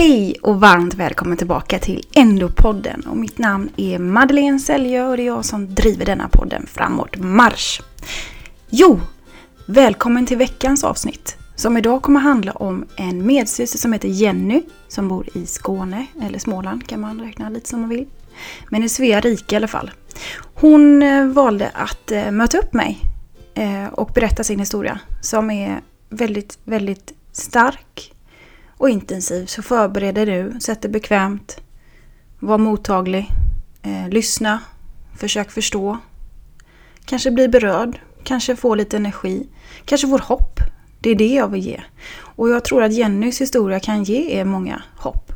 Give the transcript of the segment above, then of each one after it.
Hej och varmt välkommen tillbaka till Endopodden. Och mitt namn är Madeleine Säljö och det är jag som driver denna podden framåt marsch. Jo, välkommen till veckans avsnitt. Som idag kommer handla om en medsyster som heter Jenny som bor i Skåne, eller Småland kan man räkna lite som man vill. Men i Svea rike i alla fall. Hon eh, valde att eh, möta upp mig eh, och berätta sin historia som är väldigt, väldigt stark och intensiv. Så förbered dig nu, sätt dig bekvämt, var mottaglig, eh, lyssna, försök förstå. Kanske bli berörd, kanske få lite energi, kanske får hopp. Det är det jag vill ge. Och jag tror att Jennys historia kan ge er många hopp.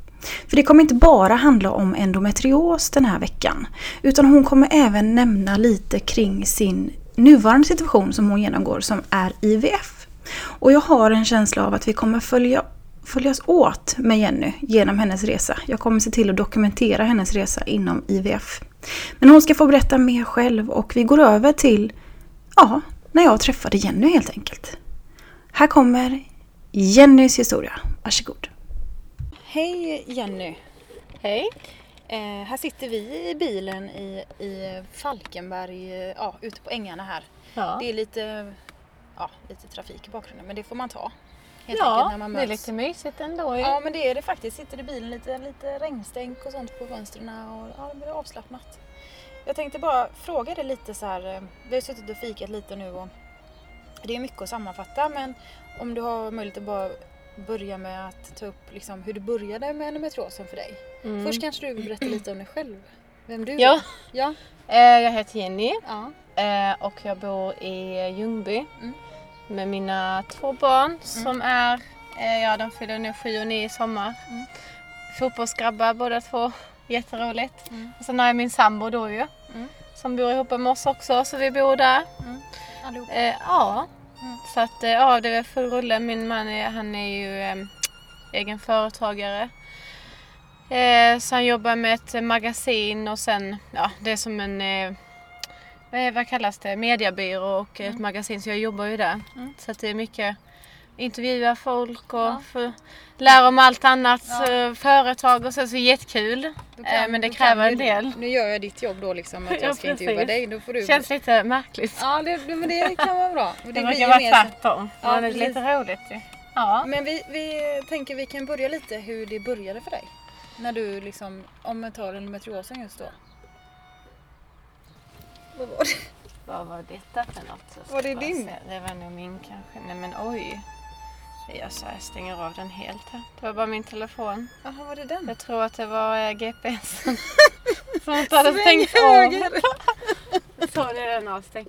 För det kommer inte bara handla om endometrios den här veckan. Utan hon kommer även nämna lite kring sin nuvarande situation som hon genomgår som är IVF. Och jag har en känsla av att vi kommer följa följas åt med Jenny genom hennes resa. Jag kommer se till att dokumentera hennes resa inom IVF. Men hon ska få berätta mer själv och vi går över till, ja, när jag träffade Jenny helt enkelt. Här kommer Jennys historia. Varsågod. Hej Jenny! Hej! Eh, här sitter vi i bilen i, i Falkenberg, eh, ja, ute på ängarna här. Ja, Det är lite, ja, lite trafik i bakgrunden men det får man ta. Helt ja när man det är möts. lite mysigt ändå ju. Ja men det är det faktiskt. Sitter i bilen lite, lite regnstänk och sånt på fönstren och ja, det blir avslappnat. Jag tänkte bara fråga dig lite så här. eh, Vi har suttit och fikat lite nu och det är mycket att sammanfatta men om du har möjlighet att bara börja med att ta upp liksom hur det började med endometriosen för dig. Mm. Först kanske du vill berätta lite om dig själv. Vem du Ja. är. Ja. Eh, jag heter Jenny ja. eh, och jag bor i Ljungby Mm. Med mina två barn som är, eh, ja de fyller nu sju och nio i sommar. Mm. Fotbollsgrabbar båda två, jätteroligt. Mm. Och sen har jag min sambo då ju Mm. som bor ihop med oss också så vi bor där. Allihop. Eh, ja, Mm. så att eh, ja, det är full rulle. Min man är, han är ju eh, egen företagare. Eh, så han jobbar med ett magasin och sen, ja det är som en, eh, vad, är, vad kallas det, mediebyrå och ett magasin så jag jobbar ju där. Mm. Så det är mycket intervjua folk och Ja. få lära om allt annat, Ja. eh, företag och så, så jättekul. Eh, men det kräver kan en del. Nu gör jag ditt jobb då liksom att Ja, jag ska intervjua precis. dig. Då får du Känns lite märkligt. Ja, det, men det kan vara bra. Det Det, brukar vara tvärtom. Ja, men det är lite roligt ju. Ja. Men vi, vi tänker vi kan börja lite hur det började för dig. När du liksom, om man tar endometriosen just då. Vad var det? Vad var detta för något? Var det din? se. Det var nog min kanske. Nej men oj. Jag, så jag stänger av den helt här. Det var bara min telefon. Jaha, var det den? Jag tror att det var eh, GPSen som inte hade stängt av. höger. Så det är den avstängd.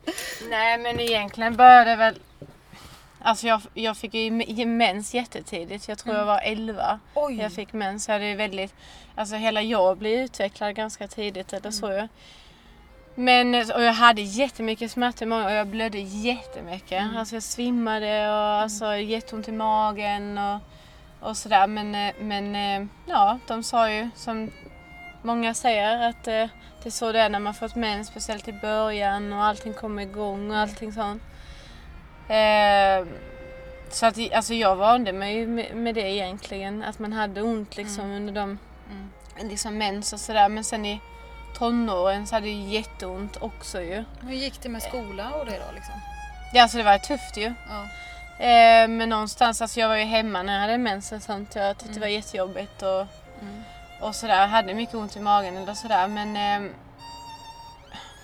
Nej men egentligen började väl... Alltså jag, jag fick ju me- mens jättetidigt. Jag tror jag var 11. Oj! Jag fick mens. Jag hade ju väldigt, alltså hela jag blev utvecklad ganska tidigt eller så ju. Men och jag hade jättemycket smärta i magen och jag blödde jättemycket. Alltså jag svimmade och alltså jätteont i magen och, och sådär. Men, eh, men eh, ja, de sa ju som många säger att eh, det är så det är när man fått mens, speciellt i början och allting kommer igång och allting sånt. Så att alltså jag vande mig med, det egentligen. Att man hade ont liksom under de Mm. liksom mens och sådär. Men sen i tonåren så hade jag jätteont också ju. Hur gick det med skola och det då liksom? Ja, alltså det var tufft ju. Ja. Eh, men någonstans, alltså jag var ju hemma när jag hade mens och sånt. Jag tyckte det var jättejobbigt och, Mm. och sådär. Jag hade mycket ont i magen eller sådär. Men eh,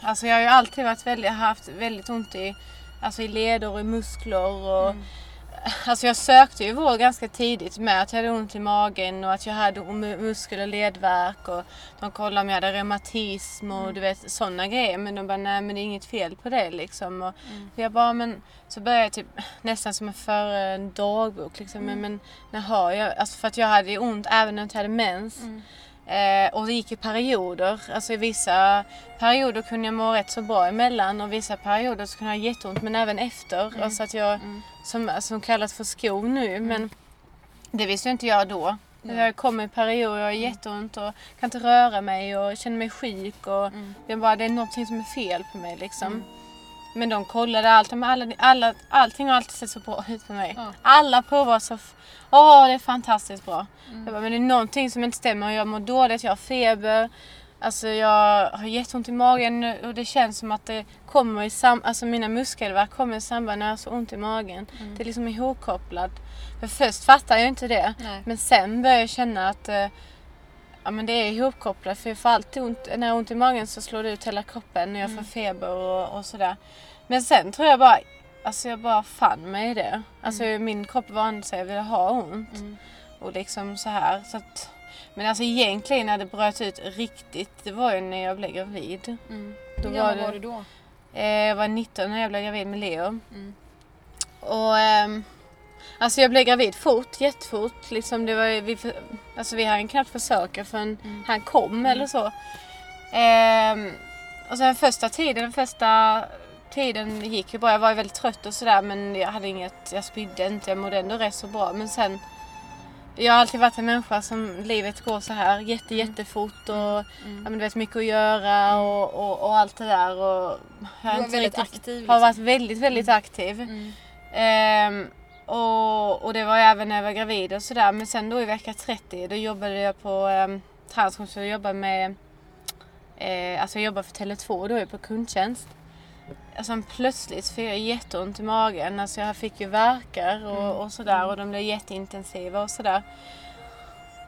alltså jag har ju alltid varit väldigt, haft väldigt ont i, alltså i leder och i muskler. Och, Mm. Alltså jag sökte ju vård ganska tidigt med att jag hade ont i magen och att jag hade mu- muskel och ledvärk och de kollade om jag hade reumatism och du vet sådana grejer. Men de bara nej men det är inget fel på det liksom. Och jag bara men så började jag typ nästan som en för en dagbok liksom. Men, men när har jag, alltså för att jag hade ont även när jag inte hade mens. Eh, och det gick i perioder. Alltså i vissa perioder kunde jag må rätt så bra emellan och vissa perioder så kunde jag ha jätteont men även efter. Alltså att jag, som, som kallas för skor nu men det visste ju inte jag då. Jag kommer i perioder och jag har jätteont och kan inte röra mig och känner mig sjuk och jag bara, det är någonting som är fel på mig liksom. Men de kollade allt. Men alla, alla, allting har alltid sett så bra ut för mig. Ja. Alla provar så... Åh, det är fantastiskt bra. Mm. Jag bara, men det är någonting som inte stämmer. Jag mår dåligt, jag har feber. Alltså jag har jätteont i magen och det känns som att det kommer i sam... Alltså mina muskelvärk kommer i samband när jag har så ont i magen. Mm. Det är liksom ihopkopplat. För först fattade jag inte det. Nej. Men sen började jag känna att eh, ja, men det är ihopkopplat. För jag får alltid ont, när jag har ont i magen så slår det ut hela kroppen när jag Mm. får feber och, och sådär. Men sen tror jag bara, alltså jag bara fann mig i det. Alltså min kropp vande sig vid att ha ont. Mm. Och liksom så här. Så att, men alltså egentligen när det bröt ut riktigt, det var ju när jag blev gravid. Mm. Då Hur var gammal var du då? Eh, jag var 19 när jag blev gravid med Leo. Mm. Och ehm, alltså jag blev gravid fort, jättefort. Liksom det var, vi, alltså vi hann knappt försöka förrän Mm. han kom eller så. Ehm, och sen första tiden, den första tiden gick ju bra. Jag var ju väldigt trött och sådär men jag hade inget, jag spydde inte, jag mådde ändå rätt så bra. Men sen, jag har alltid varit en människa som livet går så här jätte jättefort och ja, Mm. men du vet mycket att göra och, och, och allt det där. Och jag Du har var väldigt riktigt- aktiv. har Liksom. varit väldigt, väldigt aktiv. Mm. Ehm, och, och det var jag även när jag var gravid och sådär. Men sen då i vecka 30 då jobbade jag på um, Transcom så jag jobbade med eh, Alltså jag jobbade för Tele2 då på kundtjänst. Alltså plötsligt fick jag jätteont i magen. Alltså jag fick ju värkar och, och sådär och de blev jätteintensiva och sådär.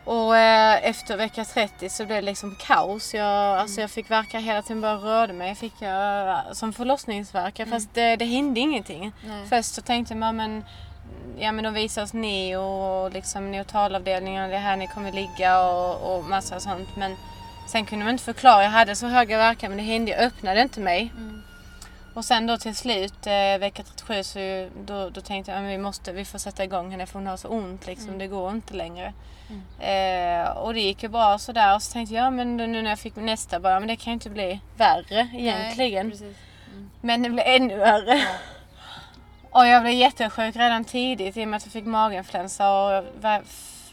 Och eh, efter vecka 30 så blev det liksom kaos. Jag, alltså jag fick verka hela tiden, bara rörde mig. Fick jag eh, som förlossningsvärkar fast det, det hände ingenting. Nej. Först så tänkte man men, ja, men de visar oss neo och liksom neotalavdelningen och det är här ni kommer ligga och, och massa sånt. Men sen kunde man inte förklara. Jag hade så höga värkar men det hände, jag öppnade inte mig. Mm. Och sen då till slut, eh, vecka 37, så då, då tänkte jag att vi måste, vi får sätta igång henne för hon har så ont liksom. Mm. Det går inte längre. Eh, och det gick ju bra sådär. Och så tänkte jag, ja men nu när jag fick nästa bara, men det kan ju inte bli värre egentligen. Nej. Mm. Men det blev ännu värre. Och jag blev jättesjuk redan tidigt i och med att jag fick maginfluensa. Och var,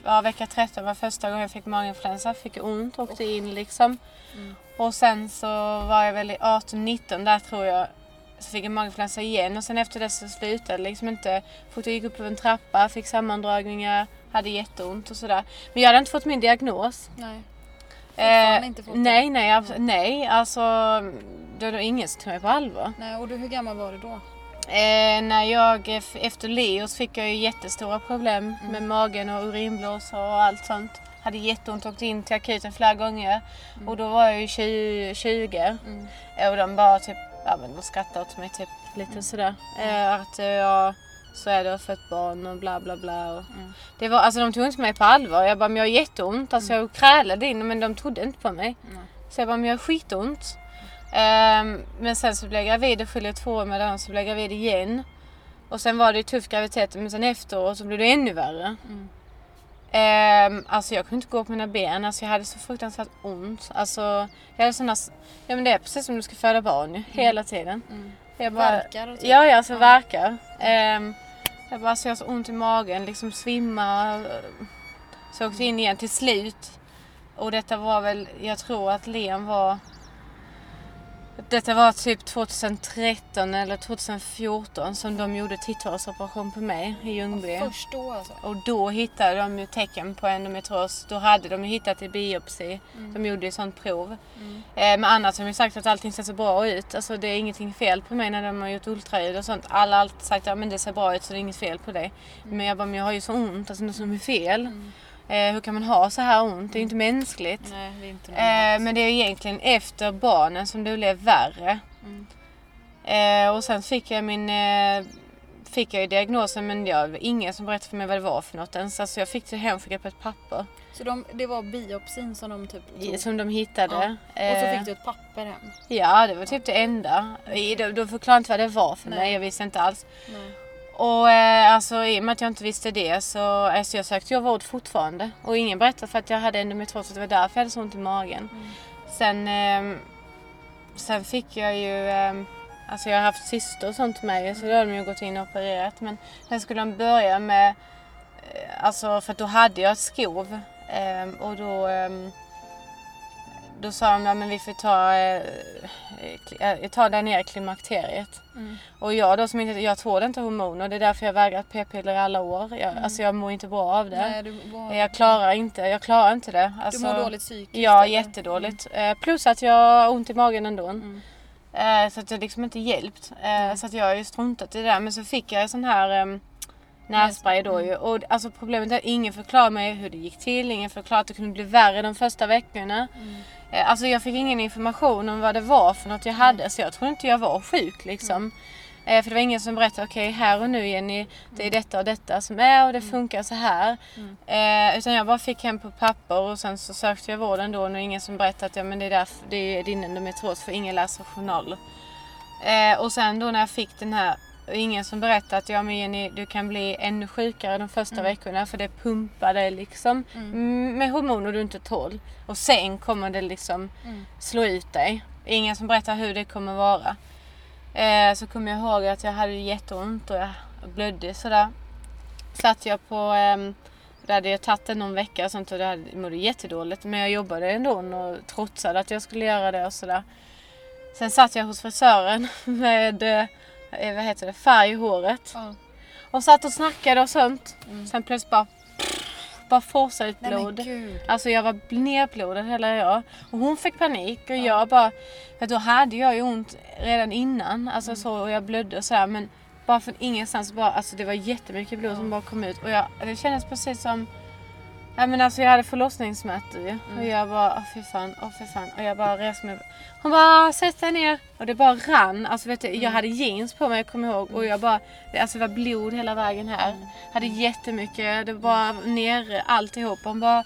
ja, vecka 13 var första gången jag fick maginfluensa. Fick ont, åkte in liksom. Mm. Och sen så var jag väl i 18-19 där tror jag. Så fick jag maginfluensa igen och sen efter det så slutade det liksom inte. Fort jag gick upp på en trappa, fick sammandragningar, hade jätteont och sådär. Men jag hade inte fått min diagnos. Nej. Eh, inte fått nej, nej, abs- nej, alltså det var ingen som tog mig på allvar. Nej, och du, hur gammal var du då? Eh, när jag, efter Leos fick jag ju jättestora problem Mm. med magen och urinblåsor och allt sånt. Hade jätteont, åkte in till akuten flera gånger. Och då var jag ju 20, 20 Mm. och de bara typ, ja men de skrattade åt mig typ lite Mm. sådär. Eh, att eh, ja, så är det få ett barn och bla bla bla. Och Mm. det var, alltså de tog inte mig på allvar. Jag bara, men jag har jätteont. Alltså jag krälade in men de trodde inte på mig. Nej. Så jag bara, men jag har skitont. Ehm, men sen så blev jag gravid och fyllde två år med den så blev jag gravid igen. Och sen var det ju tuff graviditet men sen efteråt så blev det ännu värre. Mm. Ehm, alltså jag kunde inte gå på mina ben, alltså jag hade så fruktansvärt ont. Alltså jag hade såna, ja men det är precis som du ska föda barn ju, hela tiden. Mm. Jag bara, Värkar och typ. Ja, ja, alltså Ja. verkar. Ehm, jag bara, så jag har så ont i magen, liksom svimma. Så jag åkte in igen till slut. Och detta var väl, jag tror att Len var... Detta var typ 2013 eller 2014 som de gjorde titthålsoperation på mig i Ljungby. Först då alltså? Och då hittade de ju tecken på endometrios. Då hade de ju hittat i biopsi. Mm. De gjorde ju sånt prov. Mm. Eh, men annars har de ju sagt att allting ser så bra ut. Alltså det är ingenting fel på mig när de har gjort ultraljud och sånt. Alla har alltid sagt att ja, men det ser bra ut så det är inget fel på dig. Men jag bara, men jag har ju så ont, alltså något som är fel. Mm. Eh, hur kan man ha så här ont? Det är ju inte mänskligt. Nej, det är inte Eh, men det är egentligen efter barnen som det blev värre. Mm. Eh, och sen fick jag min eh, fick jag ju diagnosen men jag, det var ingen som berättade för mig vad det var för något ens. Alltså jag fick det hemskickat på ett papper Så de, det var biopsin som de typ tog? som de hittade. Och så Eh, fick du ett papper hem? Ja, det var typ det enda. De, de förklarade inte vad det var för Nej. mig, jag visste inte alls. Nej. Och eh, alltså i och med att jag inte visste det så alltså, jag sökte jag vård fortfarande. Och ingen berättade för att jag hade endometrios, att det var därför jag hade så ont i magen. Mm. Sen, ehm, sen fick jag ju, ehm, alltså jag har haft cyster och sånt med så då har de ju gått in och opererat. Men sen skulle de börja med, eh, alltså för att då hade jag ett skov. ehm, och då, ehm, då sa de att vi får ta, eh, eh, ta dig ner klimakteriet. Mm. Och jag då som inte, jag tål inte hormoner. Det är därför jag vägrat p-piller i alla år. Jag, Alltså jag mår inte bra av det. Mm. Nej, du, var, Jag klarar inte, jag klarar inte det. du Alltså, mår dåligt psykiskt? Ja, eller? jättedåligt. Eh, plus att jag har ont i magen ändå. Mm. Eh, så att det liksom inte hjälpt. Eh, så att jag har ju struntat i det där. Men så fick jag en sån här um, nässpray då ju. Och alltså problemet är att ingen förklarade mig hur det gick till. Ingen förklarade att det kunde bli värre de första veckorna. Mm. Eh, alltså jag fick ingen information om vad det var för något jag hade. Så jag trodde inte jag var sjuk liksom. Eh, för det var ingen som berättade, okej här och nu Jenny, det är detta och detta som är och det funkar så här. Eh, utan jag bara fick hem på papper och sen så sökte jag vården då och det är ingen som berättade att ja, men det är, därför, det är din endometrios för ingen läser journaler. Eh, och sen då när jag fick den här, och ingen som berättade att ja men Jenny du kan bli ännu sjukare de första veckorna för det pumpar dig liksom mm. med hormoner du inte tål. Och sen kommer det liksom Mm. slå ut dig. Ingen som berättar hur det kommer vara. Eh, så kommer jag ihåg att jag hade jätteont och jag blödde sådär. Satt jag på, ehm, det hade jag tagit det någon vecka och sånt och det hade, mådde jättedåligt. Men jag jobbade ändå och trotsade att jag skulle göra det och sådär. Sen satt jag hos frisören med, eh, vad heter det, färg i håret. Ja. Och satt och snackade och sånt. Mm. Sen plötsligt bara, bara forsade ut Nej blod. gud. Alltså jag var nerblodad hela jag. Och hon fick panik och jag bara... För då hade jag ju ont redan innan. Alltså så och jag blödde och sådär. Men bara från ingenstans bara... Alltså det var jättemycket blod som bara kom ut. Och jag, det kändes precis som... Ja men alltså jag hade förlossningssmärtor ju. Och jag bara, åh fy fan, åh fy fan. Och jag bara reste mig. Hon bara, sätt dig ner. Och det bara rann. Alltså vet du, jag hade jeans på mig, jag kommer ihåg. Och jag bara, det, alltså det var blod hela vägen här. Hade jättemycket, det var bara ner alltihop. Hon bara,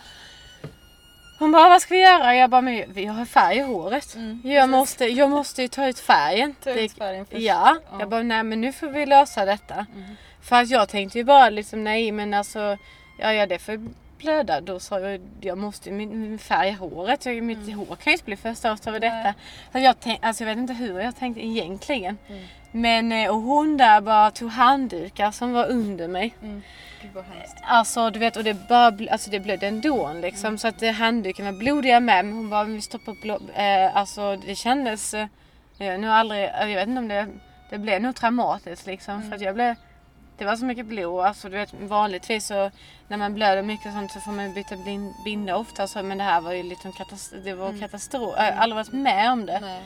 hon bara, vad ska vi göra? Jag bara, men vi har färg i håret. Mm, jag, måste, jag måste ju ta ut färgen. Ta ut färgen först. Ja, Ja. jag bara, nej men nu får vi lösa detta. Mm. För att jag tänkte ju bara liksom, nej men alltså, ja, ja det får blöda. Då sa jag, jag måste min, färg i håret. Jag, mitt hår kan ju inte bli förstört över Nej. detta. Så jag, tänk, alltså, jag vet inte hur jag tänkte egentligen. Mm. Men, eh, och hon där bara tog handdukar som var under mig. Mm. Alltså du vet och det bara alltså, det blödde ändå liksom. Så att eh, handduken var blodiga med. Men hon bara, vi stoppar blod. Eh, alltså det kändes, eh, nu aldrig, jag vet inte om det, det blev nog traumatiskt liksom. För att jag blev, det var så mycket blod. Alltså du vet vanligtvis så när man blöder mycket och sånt så får man byta blin- binda ofta. Så, men det här var ju liksom katastrof. Det var katastrof. Jag har aldrig varit med om det. Nej.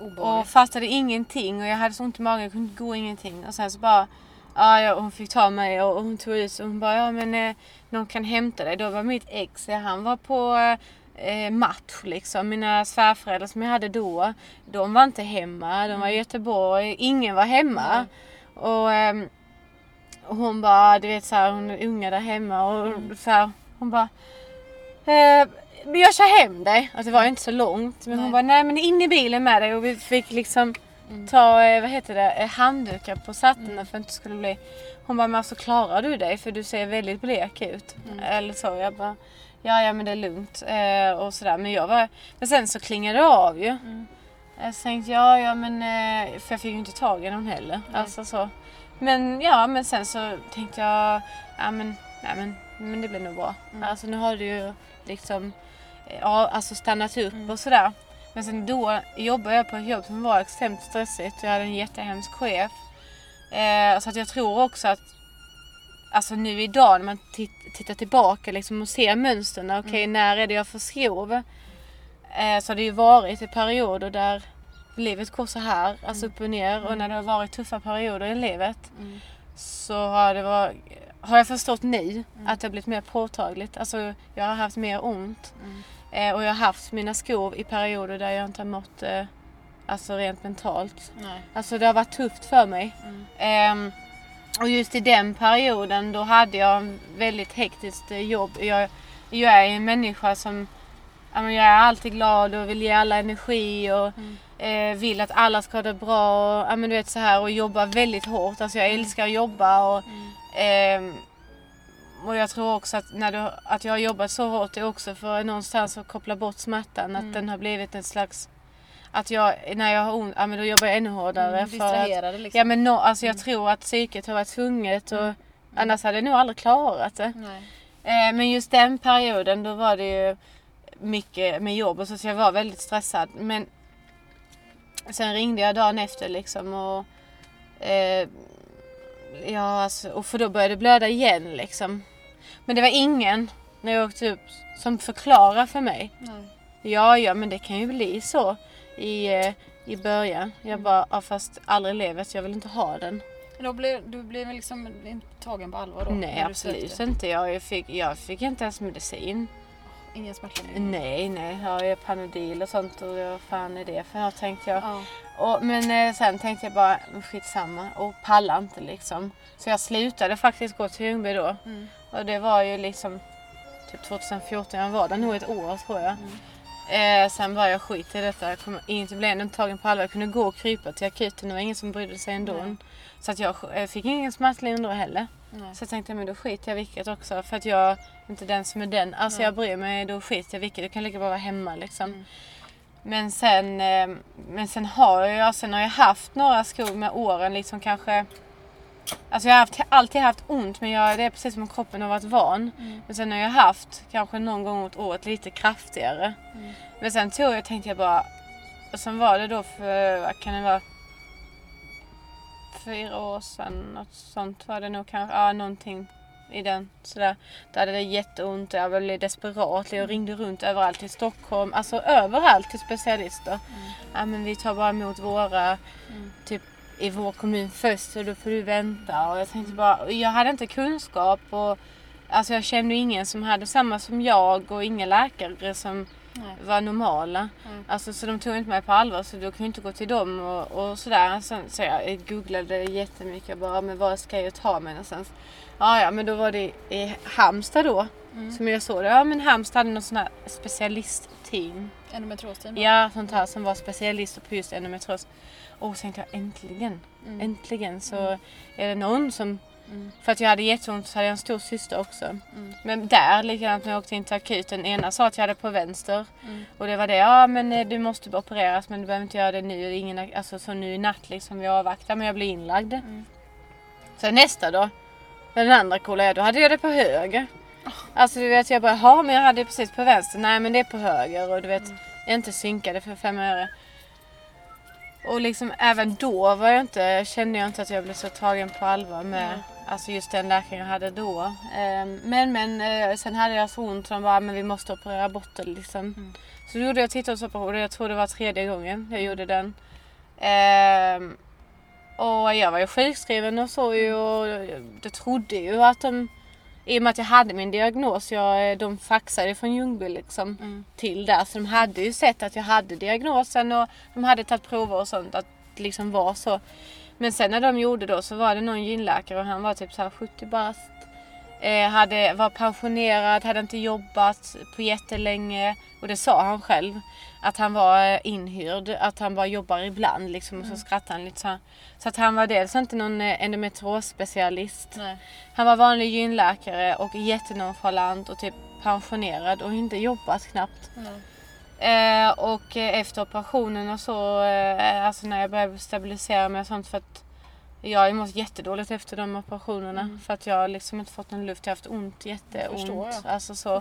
Och Obehagligt. fattade ingenting och jag hade så ont i magen, jag kunde gå ingenting. Och sen så bara, ja, ja hon fick ta mig och hon tog ut och hon bara, ja men eh, någon kan hämta dig. Då var mitt ex, ja, han var på eh, match liksom. Mina svärföräldrar som jag hade då, de var inte hemma. De var i Göteborg, ingen var hemma. Och, ehm, och hon bara, du vet så här, hon är unga där hemma och så här, hon bara eh, men jag kör hem dig. Alltså det var ju inte så långt. Men hon Nej. bara, nej men in i bilen med dig. Och vi fick liksom Mm. ta, eh, vad heter det, eh, handdukar på sätena för att det inte skulle bli... Hon bara, men alltså klarar du dig? För du ser väldigt blek ut. Mm. Eller så. Jag bara, ja ja men det är lugnt. Eh, och sådär. Men jag var, men sen så klingade det av ju. Mm. Jag tänkte, ja ja men, eh, för jag fick ju inte tag i någon heller. Nej. Alltså så. Men ja, men sen så tänkte jag, ja men, nej, men, men det blir nog bra. Mm. Alltså nu har du ju liksom, eh, ja alltså stannat upp Mm. och sådär. Men sen då jobbade jag på ett jobb som var extremt stressigt. Jag hade en jättehemsk chef. Eh, så att jag tror också att Alltså nu idag när man tit- tittar tillbaka liksom och ser mönstren. Okej, Mm. när är det jag får skov? Eh, så har det ju varit i perioder där livet går så här, alltså upp och ner. Och när det har varit tuffa perioder i livet Mm. så har det varit, har jag förstått nu att det har blivit mer påtagligt. Alltså jag har haft mer ont. Mm. Eh, och jag har haft mina skov i perioder där jag inte har mått eh, alltså rent mentalt. Nej. Alltså det har varit tufft för mig. Mm. Ehm, och just i den perioden då hade jag en väldigt hektiskt eh, jobb. Jag, jag är en människa som jag är alltid glad och vill ge alla energi och Mm. Eh, vill att alla ska ha det bra och, ja, men du vet, så här, och jobbar väldigt hårt. Alltså jag älskar att jobba och, Mm. ehm, och jag tror också att, när du, att jag har jobbat så hårt är också för någonstans att koppla bort smärtan. Att Mm. den har blivit en slags... Att jag, när jag har ont, ja, men då jobbar jag ännu hårdare. Mm, för att, liksom. Ja men no, alltså jag tror att psyket har varit tvunget och annars hade jag nog aldrig klarat det. Eh, men just den perioden då var det ju mycket med jobb och så, så jag var väldigt stressad. Men sen ringde jag dagen efter liksom och eh, ja, alltså, och för då började det blöda igen liksom. Men det var ingen när jag åkte upp som förklarade för mig. Nej. Ja, ja, men det kan ju bli så i, eh, i början. Jag bara, ja, fast aldrig i livet, jag vill inte ha den. Då blev, du blev liksom inte tagen på allvar då? Nej, absolut inte. Jag fick, jag fick inte ens medicin. Ingen smärtlindring? Nej, nej. Jag har ju Panodil och sånt och vad fan är det för något tänkte jag. Ja. Och, men eh, sen tänkte jag bara, skitsamma och palla inte liksom. Så jag slutade faktiskt gå till Ljungby då. Mm. Och det var ju liksom typ 2014, jag var där nog ett år tror jag. Mm. Eh, sen var jag skit i detta, jag kom inte blev ändå tagen på allvar. Jag kunde gå och krypa till akuten, det var ingen som brydde sig ändå. Nej. Så att jag eh, fick ingen smärtlindring då heller. Nej. Så jag tänkte, men då skiter jag vilket också. För att jag är inte den som är den. Alltså Nej. jag bryr mig, då skiter jag vilket. Du kan lika bra vara hemma liksom. Mm. Men sen, eh, men sen har jag, sen har jag haft några skor med åren liksom kanske Alltså jag har haft, alltid haft ont men jag, det är precis som om kroppen har varit van. Mm. Men sen har jag haft kanske någon gång åt året lite kraftigare. Mm. Men sen tog jag, tänkte jag bara, och sen var det då för, vad kan det vara? Fyra år sedan, något sånt var det nog kanske. Ja, någonting i den. Sådär. Då hade det jätteont och jag blev desperat. Jag ringde runt överallt i Stockholm. Alltså överallt till specialister. Mm. Ja men vi tar bara emot våra Mm. typ i vår kommun först och då får du vänta. Och jag tänkte bara, jag hade inte kunskap och alltså jag kände ingen som hade samma som jag och inga läkare som Nej. var normala. Mm. Alltså så de tog inte mig på allvar så då kunde jag inte gå till dem och, och sådär. Sen, så jag googlade jättemycket bara, men var ska jag ta mig någonstans? Ja, ja, men då var det i Halmstad då Mm. som jag såg det. Ja, men Halmstad hade någon sån här specialistteam. Endometriosteam? Ja, sånt här som var specialister på just endometrios. Och så tänkte jag äntligen, Mm. äntligen så är det någon som... Mm. För att jag hade jätteont så hade jag en stor syster också. Mm. Men där, likadant när jag åkte in till akuten, ena sa att jag hade på vänster. Mm. Och det var det, ja men eh, du måste opereras men du behöver inte göra det nu. Ingen, alltså så nu i natt liksom, vi avvaktar men jag blir inlagd. Mm. Sen nästa då, den andra coola, då hade jag det på höger. Alltså du vet jag bara, ja men jag hade det precis på vänster. Nej men det är på höger och du vet, jag är inte synkade för fem öre. Och liksom även då var jag inte, kände jag inte att jag blev så tagen på allvar med Nej. Alltså just den läkaren jag hade då. Ehm, Men, men eh, sen hade jag så ont så de bara, men vi måste operera bort det liksom. Mm. Så då gjorde jag titthålsoperation och jag tror det var tredje gången jag gjorde den. Ehm, och jag var ju sjukskriven och så ju och det trodde ju att de, i och med att jag hade min diagnos, jag, de faxade från Ljungby liksom Mm. till där. Så de hade ju sett att jag hade diagnosen och de hade tagit prover och sånt att det liksom var så. Men sen när de gjorde då så var det någon gynläkare och han var typ så här 70 bast. Eh, hade, var pensionerad, hade inte jobbat på jättelänge. Och det sa han själv. Att han var eh, inhyrd, att han bara jobbar ibland liksom. Och så skrattade han lite så här. Så att han var dels inte någon eh, endometriosspecialist. Nej. Han var vanlig gynläkare och jättenonchalant och typ pensionerad och inte jobbat knappt. Nej. Eh, och efter operationen och så, eh, alltså när jag började stabilisera mig och sånt för att jag har mått jättedåligt efter de operationerna Mm. för att jag har liksom inte fått någon luft. Jag har haft ont, jätteont. jag. Alltså så.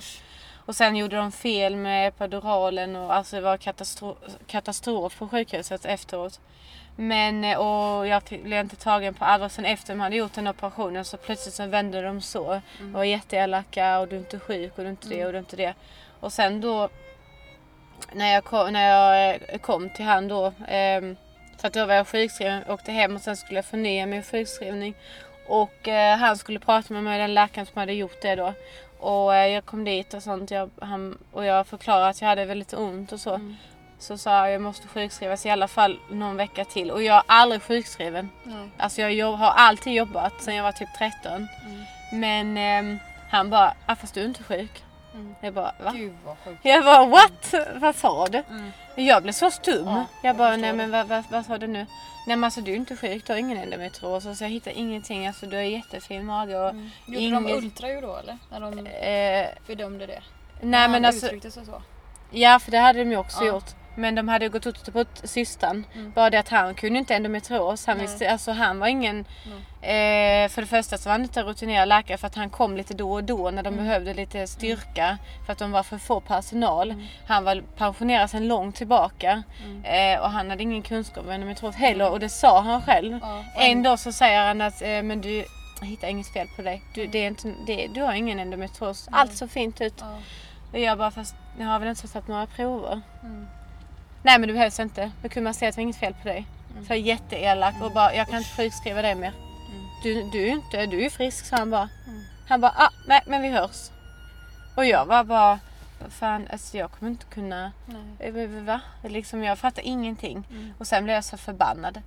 Och sen gjorde de fel med epiduralen och alltså det var katastro- katastrof på sjukhuset efteråt. Men eh, och jag blev inte tagen på allvar. Sen efter de hade gjort den operationen så plötsligt så vände de så. Mm. Och var jätteelaka och du är inte sjuk och du är inte det och du är inte det. Och sen då när jag kom, när jag eh, kom till han då. ehm, för att då var jag sjukskriven, åkte hem och sen skulle jag förnya min sjukskrivning. Och eh, han skulle prata med mig, den läkaren som hade gjort det då. Och eh, jag kom dit och sånt jag, han, och jag förklarade att jag hade väldigt ont och så. Mm. Så sa jag jag måste sjukskrivas i alla fall någon vecka till. Och jag är aldrig sjukskriven. Nej. Alltså jag jobb, har alltid jobbat sedan jag var typ 13. Mm. Men ehm, han bara, ah, fast du är inte sjuk. Mm. Jag bara, va? Gud vad sjukt. Jag bara, what? Vad sa du? Mm. Jag blev så stum. Ja, jag jag bara, förstår nej men vad, vad, vad sa du nu? Nej men alltså du är inte sjuk, du har ingen endometrios. Så jag hittar ingenting. Alltså du har jättefin mage och... Mm. Gjorde de Inget- ultraljud då eller? När de Eh, bedömde det? nej men alltså, uttryckte sig så? ja för det hade de ju också Ja. gjort. Men de hade gått ut på systern. Mm. Bara det att han kunde inte endometrios. Han, Nej. visste, alltså, han var ingen... Eh, för det första så var han inte rutinerad läkare för att han kom lite då och då när de Mm. behövde lite styrka. För att de var för få personal. Mm. Han var pensionerad sedan långt tillbaka. Eh, och han hade ingen kunskap om endometrios heller. Och det sa han själv. Ja, En dag så säger han att eh, men du jag hittar inget fel på dig. Du, det är inte, det, du har ingen endometrios. Allt så fint ut. Ja. Och jag bara fast jag har väl inte tagit några prover. Mm. Nej men det behövs inte. Då kunde man säga att det var inget fel på dig. Så jag är jätteelak och bara jag kan inte sjukskriva dig mer. Du, du är inte, du är frisk sa han bara. Mm. Han bara ah, nej men vi hörs. Och jag var bara fan alltså jag kommer inte kunna Nej. eh, Va? Liksom, jag fattar ingenting. Mm. Och sen blev jag så förbannad.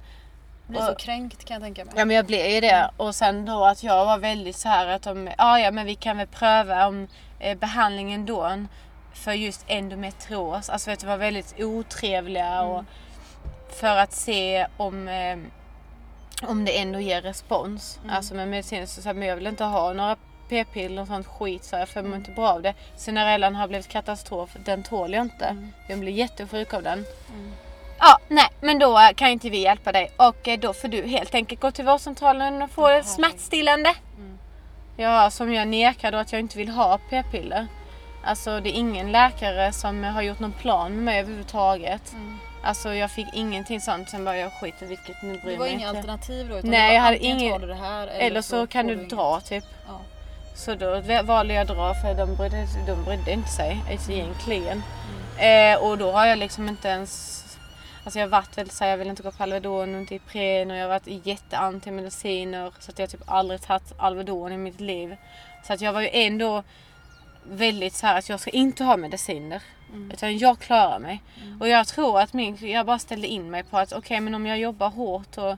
Jag blir så kränkt kan jag tänka mig. Ja men jag blev ju det. Och sen då att jag var väldigt så här att de, ja ja men vi kan väl pröva om eh, behandlingen då för just endometrios. Alltså vet du, var väldigt otrevliga och för att se om eh, om det ändå ger respons. Alltså med medicin så sa jag, men jag vill inte ha några p-piller och sånt skit så jag för jag mår inte bra av det. Cinderellan har blivit katastrof, den tål jag inte. Jag blir jättesjuk av den. Ja, nej, men då eh, kan inte vi hjälpa dig och eh, då får du helt enkelt gå till vårdcentralen och få smärtstillande. Ja, som jag nekar då att jag inte vill ha p-piller. Alltså det är ingen läkare som har gjort någon plan med mig överhuvudtaget. Mm. Alltså jag fick ingenting sånt. Sen bara jag skiter vilket nu Det bryr var mig inga inte. alternativ då? Utan Nej, det var jag hade ingen- du det här eller, Eller så kan får du inget. dra typ. Ja. Så då valde jag att dra för de brydde, de brydde inte sig alltså egentligen. Mm. Eh, och då har jag liksom inte ens... Alltså jag har varit väldigt såhär, jag vill inte gå på Alvedon och inte Ipren och jag har varit jätteantimediciner så att jag har typ aldrig tagit Alvedon i mitt liv. Så att jag var ju ändå väldigt så här att jag ska inte ha mediciner. Mm. Utan jag klarar mig. Och jag tror att min, jag bara ställde in mig på att okej men om jag jobbar hårt och,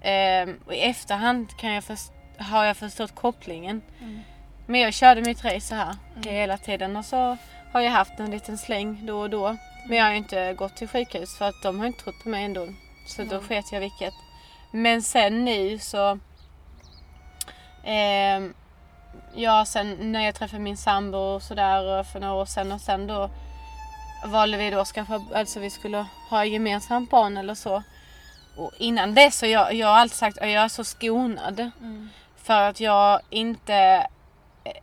ehm, och i efterhand kan jag först, har jag förstått kopplingen. Mm. Men jag körde mitt race så här hela tiden och så har jag haft en liten släng då och då. Men jag har inte gått till sjukhus för att de har inte trott på mig ändå. Så då sket jag vilket. Men sen nu så... ehm, ja, sen när jag träffade min sambo och sådär för några år sedan och sen då valde vi då att skaffa, alltså vi skulle ha gemensamt barn eller så. Och innan dess så jag, jag har alltid sagt att jag är så skonad. Mm. För att jag inte...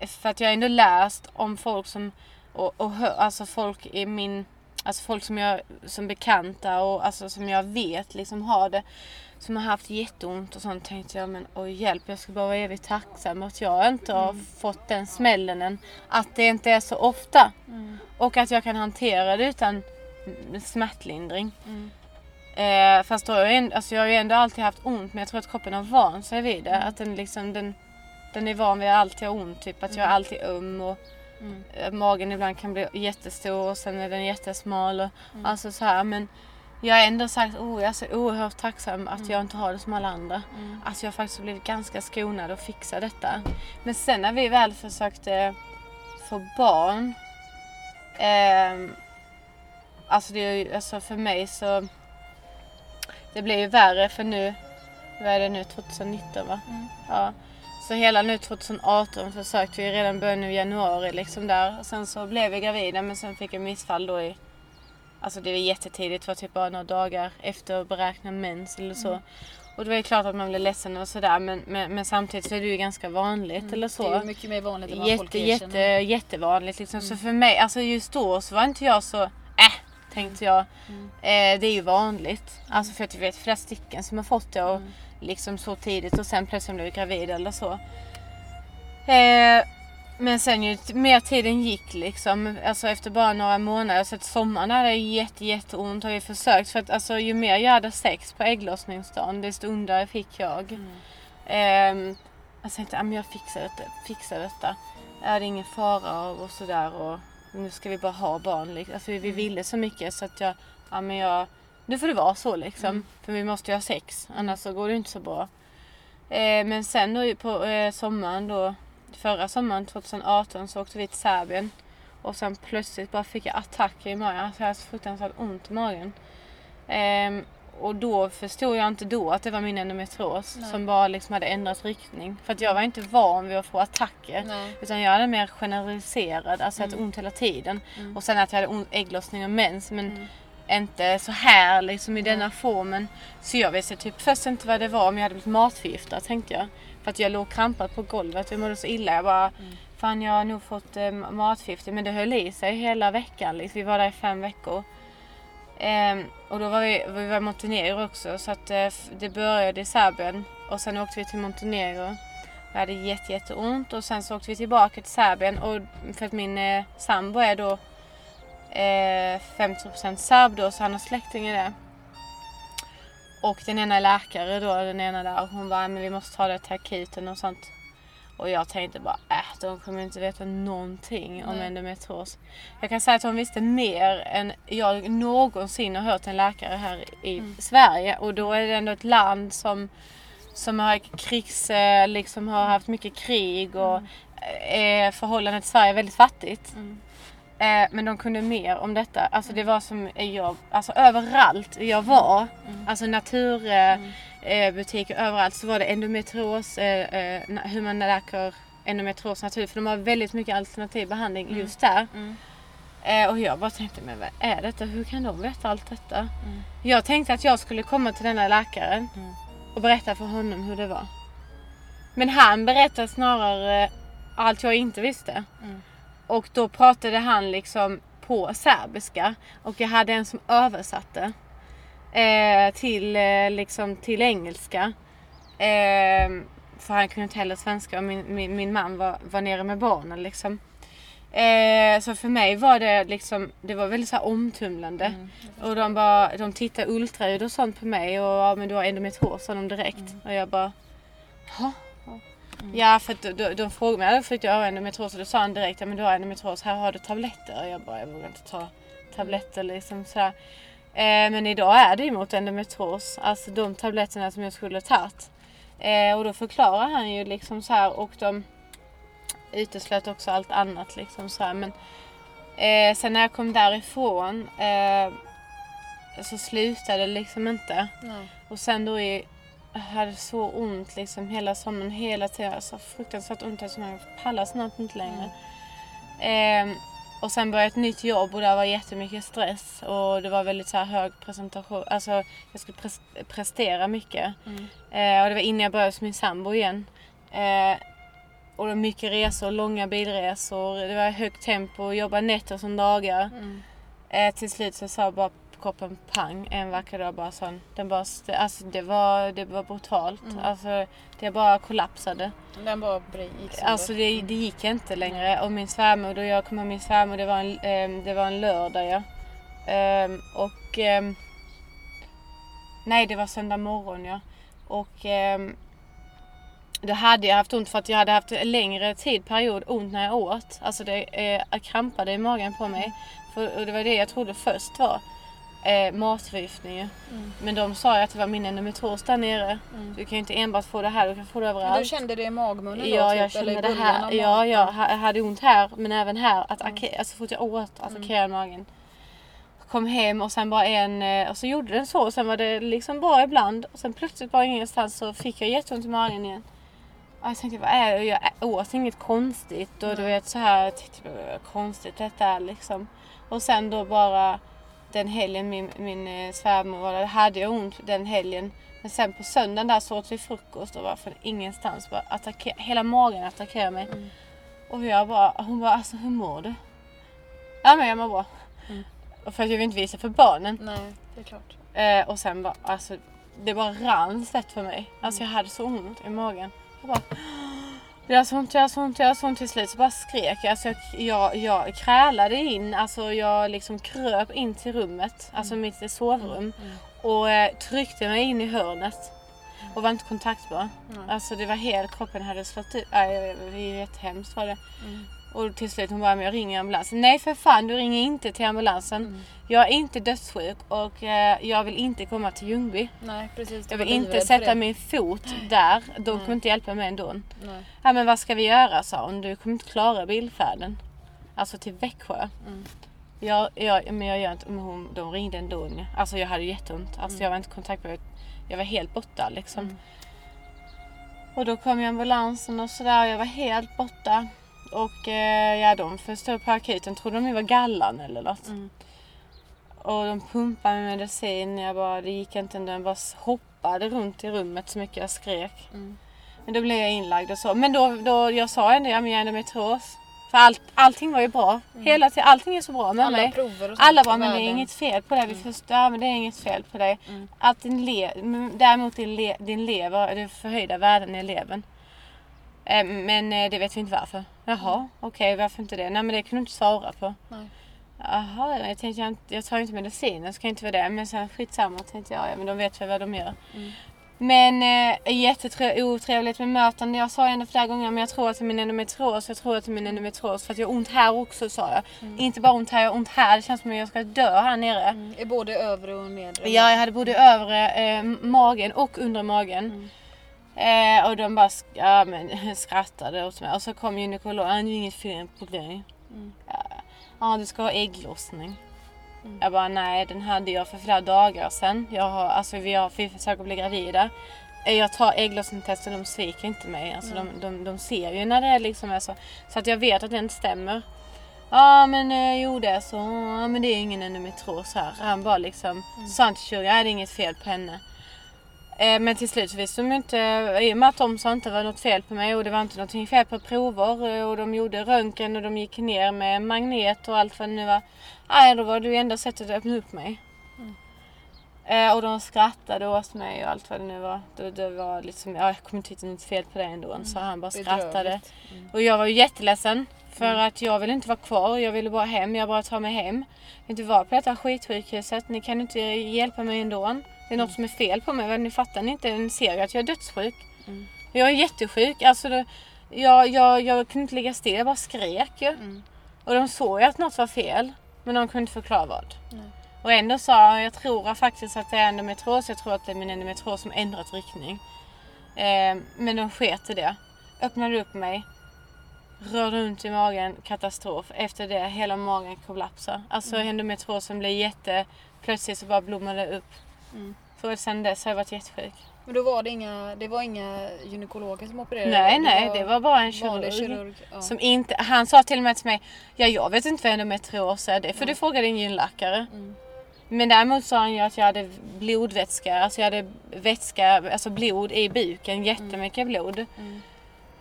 För att jag ändå läst om folk som... Och, och alltså folk i min... Alltså folk som jag som bekanta och alltså som jag vet liksom har det. Som har haft jätteont och sånt tänkte jag men oj hjälp jag ska bara vara evigt tacksam att jag inte har fått den smällen än. Att det inte är så ofta. Mm. Och att jag kan hantera det utan smärtlindring. Mm. Eh, fast då har jag, ändå, alltså jag har ju ändå alltid haft ont men jag tror att kroppen har vant sig vid det. Att den liksom den, den är van vid att alltid ha ont. Typ att jag är alltid öm och Mm. eh, magen ibland kan bli jättestor och sen är den jättesmal. Och, Mm. Alltså så här men jag har ändå sagt oh, jag är så oerhört tacksam att jag inte har det som alla andra. Mm. Att jag faktiskt blivit ganska skonad och fixa detta. Men sen när vi väl försökte få barn. ehm, alltså, det alltså för mig så. Det blir ju värre för nu. Vad är det nu? 2019 va? Mm. Ja. Så hela nu 2018 försökte vi redan början av januari liksom där. Och sen så blev vi gravida men sen fick jag missfall då i Alltså det var jättetidigt, det var typ bara några dagar efter beräknad mens eller så. Och det var ju klart att man blev ledsen och sådär men, men, men samtidigt så är det ju ganska vanligt eller så. Det är ju mycket mer vanligt än vad folk Jätte, jätte, erkänner. jättevanligt liksom. Så för mig, alltså just då så var inte jag så äh, tänkte jag. Eh, det är ju vanligt. Alltså för att jag vet flera stycken som har fått det och liksom så tidigt och sen plötsligt blev gravid eller så. Eh, men sen ju mer tiden gick liksom, alltså efter bara några månader, så att sommaren hade jag jätte, jätteont har vi försökt. För att alltså ju mer jag hade sex på ägglossningsdagen desto ondare fick jag. Mm. Ehm, jag tänkte att jag fixar detta, fixar detta. Är det ingen fara och, sådär och nu ska vi bara ha barn. Liksom. Alltså, vi ville så mycket så att jag, ja men jag, nu får det vara så liksom. För vi måste ju ha sex, annars så går det inte så bra. Eh, men sen då på eh, sommaren då, förra sommaren 2018 så åkte vi till Serbien. Och sen plötsligt bara fick jag attacker i magen. Alltså jag hade så fruktansvärt ont i magen. Ehm, och då förstod jag inte då att det var min endometrios Nej. som bara liksom hade ändrat riktning. För att jag var inte van vid att få attacker. Nej. Utan jag hade mer generaliserad, alltså att ont hela tiden. Mm. Och sen att jag hade ont, ägglossning och mens. Men Mm. Inte så här liksom i denna formen. Så jag visste typ först inte vad det var om jag hade blivit matförgiftad tänkte jag. För att jag låg krampad på golvet, jag mådde så illa. Jag bara, fan jag har nog fått eh, matförgiftning. Men det höll i sig hela veckan. Liksom. Vi var där i fem veckor. Ehm, och då var vi, vi var i Montenegro också så att eh, det började i Serbien och sen åkte vi till Montenegro. Vi hade jätte, jätteont och sen så åkte vi tillbaka till Serbien och för att min eh, sambo är då eh, 50% serb då så han har släktingar där. Och den ena är läkare då, den ena där och hon bara, men vi måste ta det till akuten och sånt. Och jag tänkte bara, äh, de kommer inte veta någonting om Nej. endometrios. Jag kan säga att hon visste mer än jag någonsin har hört en läkare här i Sverige. Och då är det ändå ett land som, som har krigs, eh, liksom har haft mycket krig och är förhållandet till Sverige är väldigt fattigt. Eh, men de kunde mer om detta. Alltså det var som jag, alltså överallt jag var, alltså naturbutiker eh, butiker överallt så var det endometrios, eh, eh, hur man läker endometrios naturligt. För de har väldigt mycket alternativ behandling just där. Eh, och jag bara tänkte, men vad är detta? Hur kan de veta allt detta? Jag tänkte att jag skulle komma till denna läkaren och berätta för honom hur det var. Men han berättade snarare allt jag inte visste. Och då pratade han liksom på serbiska och jag hade en som översatte eh, till, eh, liksom, till engelska. Eh, för han kunde inte heller svenska och min, min, min man var, var nere med barnen liksom. Eh, så för mig var det liksom, det var väldigt så omtumlande. och de bara, de tittade ultraljud och sånt på mig och ja men du har endometrios sa de direkt. Och jag bara, Jaha. Ja för att de, de, de frågade mig, för att jag har endometrios och då sa han direkt, ja men du har endometrios, här har du tabletter. Och jag bara, jag vågar inte ta tabletter liksom sådär. Eh, men idag är det ju mot endometrios, alltså de tabletterna som jag skulle ha tagit. Eh, och då förklarar han ju liksom så här och de uteslöt också allt annat liksom så här. Men eh, sen när jag kom därifrån eh, så slutade det liksom inte. Nej. Och sen då i, jag hade så ont liksom hela sommaren, hela tiden. Alltså fruktansvärt ont som jag pallar snart inte längre. Ehm, och sen började ett nytt jobb och där var jättemycket stress och det var väldigt så här hög presentation. Alltså jag skulle pres- prestera mycket. Eh, och det var innan jag började hos min sambo igen. Eh, och det var mycket resor, långa bilresor. Det var högt tempo, jobba nätter som dagar. Eh, till slut så sa bara kroppen pang en vacker dag bara sån. Den bara, alltså det var, det var brutalt. Alltså det bara kollapsade. Den bara gick sönder. Alltså det, det gick inte längre. Och min svärmor, då jag kom ihåg min svärmor, det var en, ehm, det var en lördag ja. Ehm, och ehm, nej det var söndag morgon ja. Och ehm, då hade jag haft ont för att jag hade haft en längre tid, period, ont när jag åt. Alltså det eh, krampade i magen på mig. För, och det var det jag trodde först var eh, matförgiftning. ju. Men de sa ju att det var min endometrios där nere. Du kan ju inte enbart få det här, du kan få det överallt. Men du kände det i magmunnen då? Ja, typ, jag kände det här. Ja, jag ha- hade ont här men även här. Attacke- Alltså så fort jag åt attackerade magen. Kom hem och sen bara en, eh, och så gjorde den så och sen var det liksom bra ibland. Och sen plötsligt bara ingenstans så fick jag jätteont i magen igen. Och jag tänkte vad är det? Jag åt inget konstigt och du vet så här, jag tänkte konstigt detta är liksom. Och sen då bara den helgen min, min eh, svärmor var där, hade jag ont den helgen. Men sen på söndagen där så åt vi frukost och bara från ingenstans bara attacker, hela magen attackerade mig. Och jag bara, hon bara alltså hur mår du? Ja men jag mår bra. Och för att jag vill inte visa för barnen. Nej, det är klart. Eh, och sen bara, alltså det bara rann svett för mig. Alltså jag hade så ont i magen. Jag bara, jag har så ont, jag har så ont, jag har så ont till slut. Så bara skrek jag. Alltså jag, jag, jag krälade in, alltså jag liksom kröp in till rummet, alltså mitt sovrum. Och eh, tryckte mig in i hörnet. Och var inte kontaktbar. Alltså det var helt, kroppen hade slått ut. Nej, det var jättehemskt var det. Och till slut hon bara, men jag ringer ambulansen. Nej för fan, du ringer inte till ambulansen. Jag är inte dödssjuk och eh, jag vill inte komma till Ljungby. Nej, precis. Jag vill inte sätta min fot där. De kommer inte hjälpa mig ändå. Nej. Ja men vad ska vi göra sa hon. Du kommer inte klara bilfärden. Alltså till Växjö. Jag, jag, men jag gör inte, men hon, de ringde ändå. Alltså jag hade jätteont. Alltså jag var inte kontaktbar. Jag var helt borta liksom. Och då kom ju ambulansen och sådär. Jag var helt borta. Och eh, ja, de förstod på akuten. Trodde de var gallan eller något. och de pumpade med medicin. Jag bara, det gick inte ändå. Jag bara hoppade runt i rummet så mycket jag skrek. Mm. Men då blev jag inlagd och så. Men då, då jag sa ändå, ja men jag är endometrios. För allt, allting var ju bra. Hela tiden, allting är så bra med Alla mig. prover och sånt Alla bara, i men det är inget fel på dig. Vi förstår, ja, men det är inget fel på dig. Mm. Att din le, däremot din, le, din lever, det förhöjda värden i levern. Eh, Men eh, det vet vi inte varför. Jaha, okej varför inte det? Nej men det kunde du inte svara på. Nej. Jaha, jag tänkte jag, jag tar ju inte mediciner så kan inte vara det. Men sen skitsamma tänkte jag, ja men de vet väl vad de gör. Mm. Men eh, jätteotrevligt med mötande. Jag sa ändå flera gånger men jag tror att det är min endometrios. Jag tror att det är min endometrios för att jag har ont här också sa jag. Inte bara ont här, jag har ont här. Det känns som att jag ska dö här nere. Mm. Både övre och nedre? Ja, jag hade både övre eh, magen och under magen. Eh, och de bara sk- ja, men, skrattade åt mig. Och så kom gynekologen, "Ah, det är inget fel på dig. Mm. Ja, du ska ha ägglossning. Jag bara, nej den hade jag för flera dagar sedan. Jag har, alltså vi har vi försöker bli gravida. Eh, Jag tar ägglossningstest och de sviker inte mig. Alltså de, de, de ser ju när det är liksom är så. Så att jag vet att det inte stämmer. Ja men eh, jo det är så. Ja, men det är ingen endometrios här. Han bara liksom till kirurgen, nej det är inget fel på henne. Eh, men till slut så visste de inte, i och med att de sa inte det var något fel på mig och det var inte något fel på prover eh, och de gjorde röntgen och de gick ner med magnet och allt vad det nu var. Nej, då var det enda sättet att öppna upp mig. Eh, och de skrattade åt mig och allt vad det nu var. Det, det var liksom, ja, jag kommer inte hitta något fel på det ändå. Så han bara skrattade. Mm. Och jag var ju jätteledsen. För att jag ville inte vara kvar. Jag ville bara hem. Jag bara ta mig hem. Jag vill inte vara på detta skitsjukhuset. Ni kan inte hjälpa mig ändå. Det är något som är fel på mig. Ni fattar ni inte? Ni ser att jag är dödssjuk. Mm. Jag är jättesjuk. Alltså, det, jag, jag, jag kunde inte ligga still. Jag bara skrek ju. Mm. Och de såg ju att något var fel. Men de kunde inte förklara vad. Nej. Och ändå sa jag, jag tror faktiskt att det är endometrios. Jag tror att det är min endometrios som ändrat riktning. Eh, men de sket i det. Öppnade upp mig. Rörde runt i magen, katastrof. Efter det, hela magen kollapsade. Alltså Mm. endometriosen blev jätte... Plötsligt så bara blommade det upp. Mm. För sen dess har jag varit jättesjuk. Men då var det inga, det var inga gynekologer som opererade? Nej, nej, det var bara en kirurg. kirurg. Ja. Som inte, han sa till och med till mig, ja jag vet inte vad endometrios är, det får du fråga din gynläkare. Mm. Men däremot sa han ju att jag hade blodvätska, alltså jag hade vätska, alltså blod i buken, jättemycket blod. Mm.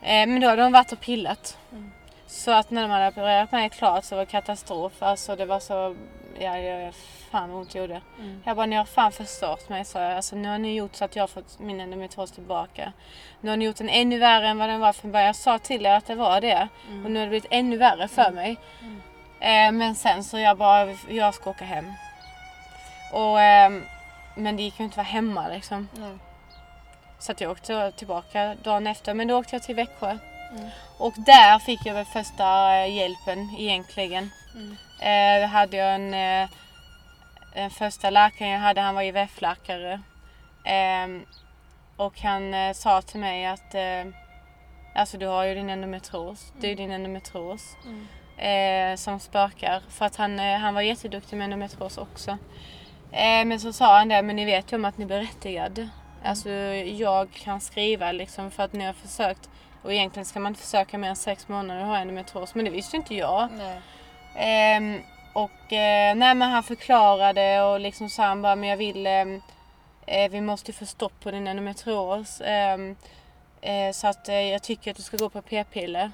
Eh, men då hade de varit och pillat. Mm. Så att när de hade opererat mig klart så var det katastrof. Alltså det var så, ja, ja fan vad gjorde. Mm. Jag bara, ni har fan förstört mig sa jag. Alltså nu har ni gjort så att jag har fått min endometrios tillbaka. Nu har ni gjort den ännu värre än vad den var från början. Jag sa till er att det var det. Mm. Och nu har det blivit ännu värre för mig. Eh, men sen så jag bara, jag ska åka hem. Och, ehm, men det gick ju inte att vara hemma liksom. Så att jag åkte tillbaka dagen efter. Men då åkte jag till Växjö. Mm. Och där fick jag väl första eh, hjälpen egentligen. Mm. Eh, hade jag en, eh, en första läkaren jag hade, han var IVF-läkare. Ehm, och han eh, sa till mig att eh, alltså du har ju din endometrios. Det är ju din endometrios Mm. eh, som spökar. För att han, eh, han var jätteduktig med endometrios också. Eh, men så sa han det, men ni vet ju om att ni är berättigad. Alltså jag kan skriva liksom för att ni har försökt. Och egentligen ska man inte försöka mer än sex månader och ha endometrios. Men det visste inte jag. Och eh, nej men han förklarade och liksom sa han bara men jag vill ehm, eh, vi måste få stopp på din endometrios. Ehm, eh, så att eh, jag tycker att du ska gå på p-piller.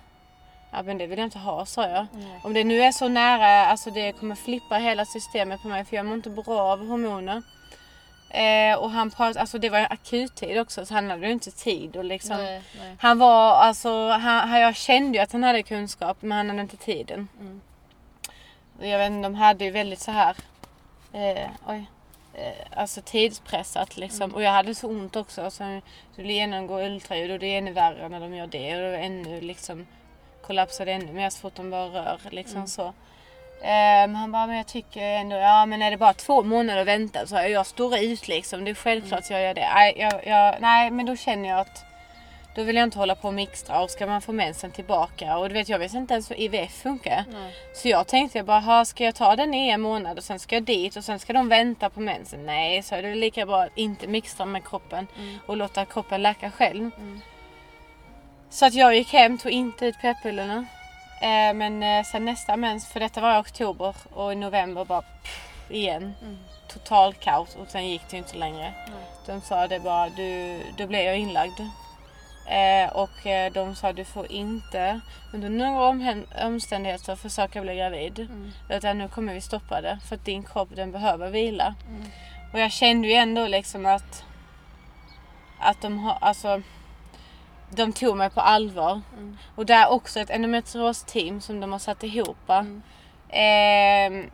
Ja men det vill jag inte ha sa jag. Nej. Om det nu är så nära, alltså det kommer flippa hela systemet på mig för jag mår inte bra av hormoner. Eh, och han pratade, alltså det var akuttid också så han hade ju inte tid och liksom. Nej, nej. Han var, alltså, han- jag kände ju att han hade kunskap men han hade inte tiden. Mm. Jag vet inte, de hade ju väldigt så här, eh, oj, eh, alltså tidspressat liksom. Mm. Och jag hade så ont också. Så du genomgå ultraljud och det är ännu värre när de gör det. Och det ännu liksom, kollapsade ännu mer så fort de bara rör liksom Mm. så. Um, han bara, men jag tycker ändå, ja men är det bara två månader att vänta så jag, jag står ut liksom. Det är självklart jag gör det. Nej, jag, jag, nej men då känner jag att då vill jag inte hålla på och mixtra och ska man få mensen tillbaka. Och du vet jag vet inte ens hur IVF funkar. Nej. Så jag tänkte jag bara, "Ha, ska jag ta den i en månad och sen ska jag dit och sen ska de vänta på mensen? Nej, så är det lika bra att inte mixtra med kroppen Mm. och låta kroppen läka själv. Mm. Så att jag gick hem, tog inte ut p-pillerna. Eh, men eh, sen nästa mens, för detta var i oktober och i november bara pff, igen. Mm. Total kaos och sen gick det inte längre. Nej. De sa det bara, du, då blev jag inlagd. Eh, och eh, de sa du får inte under några omständigheter försöka bli gravid. Mm. Utan nu kommer vi stoppa det för att din kropp den behöver vila. Mm. Och jag kände ju ändå liksom att, att de har, alltså de tog mig på allvar. Mm. Och det är också ett endometrios-team som de har satt ihop. Mm. Ehm,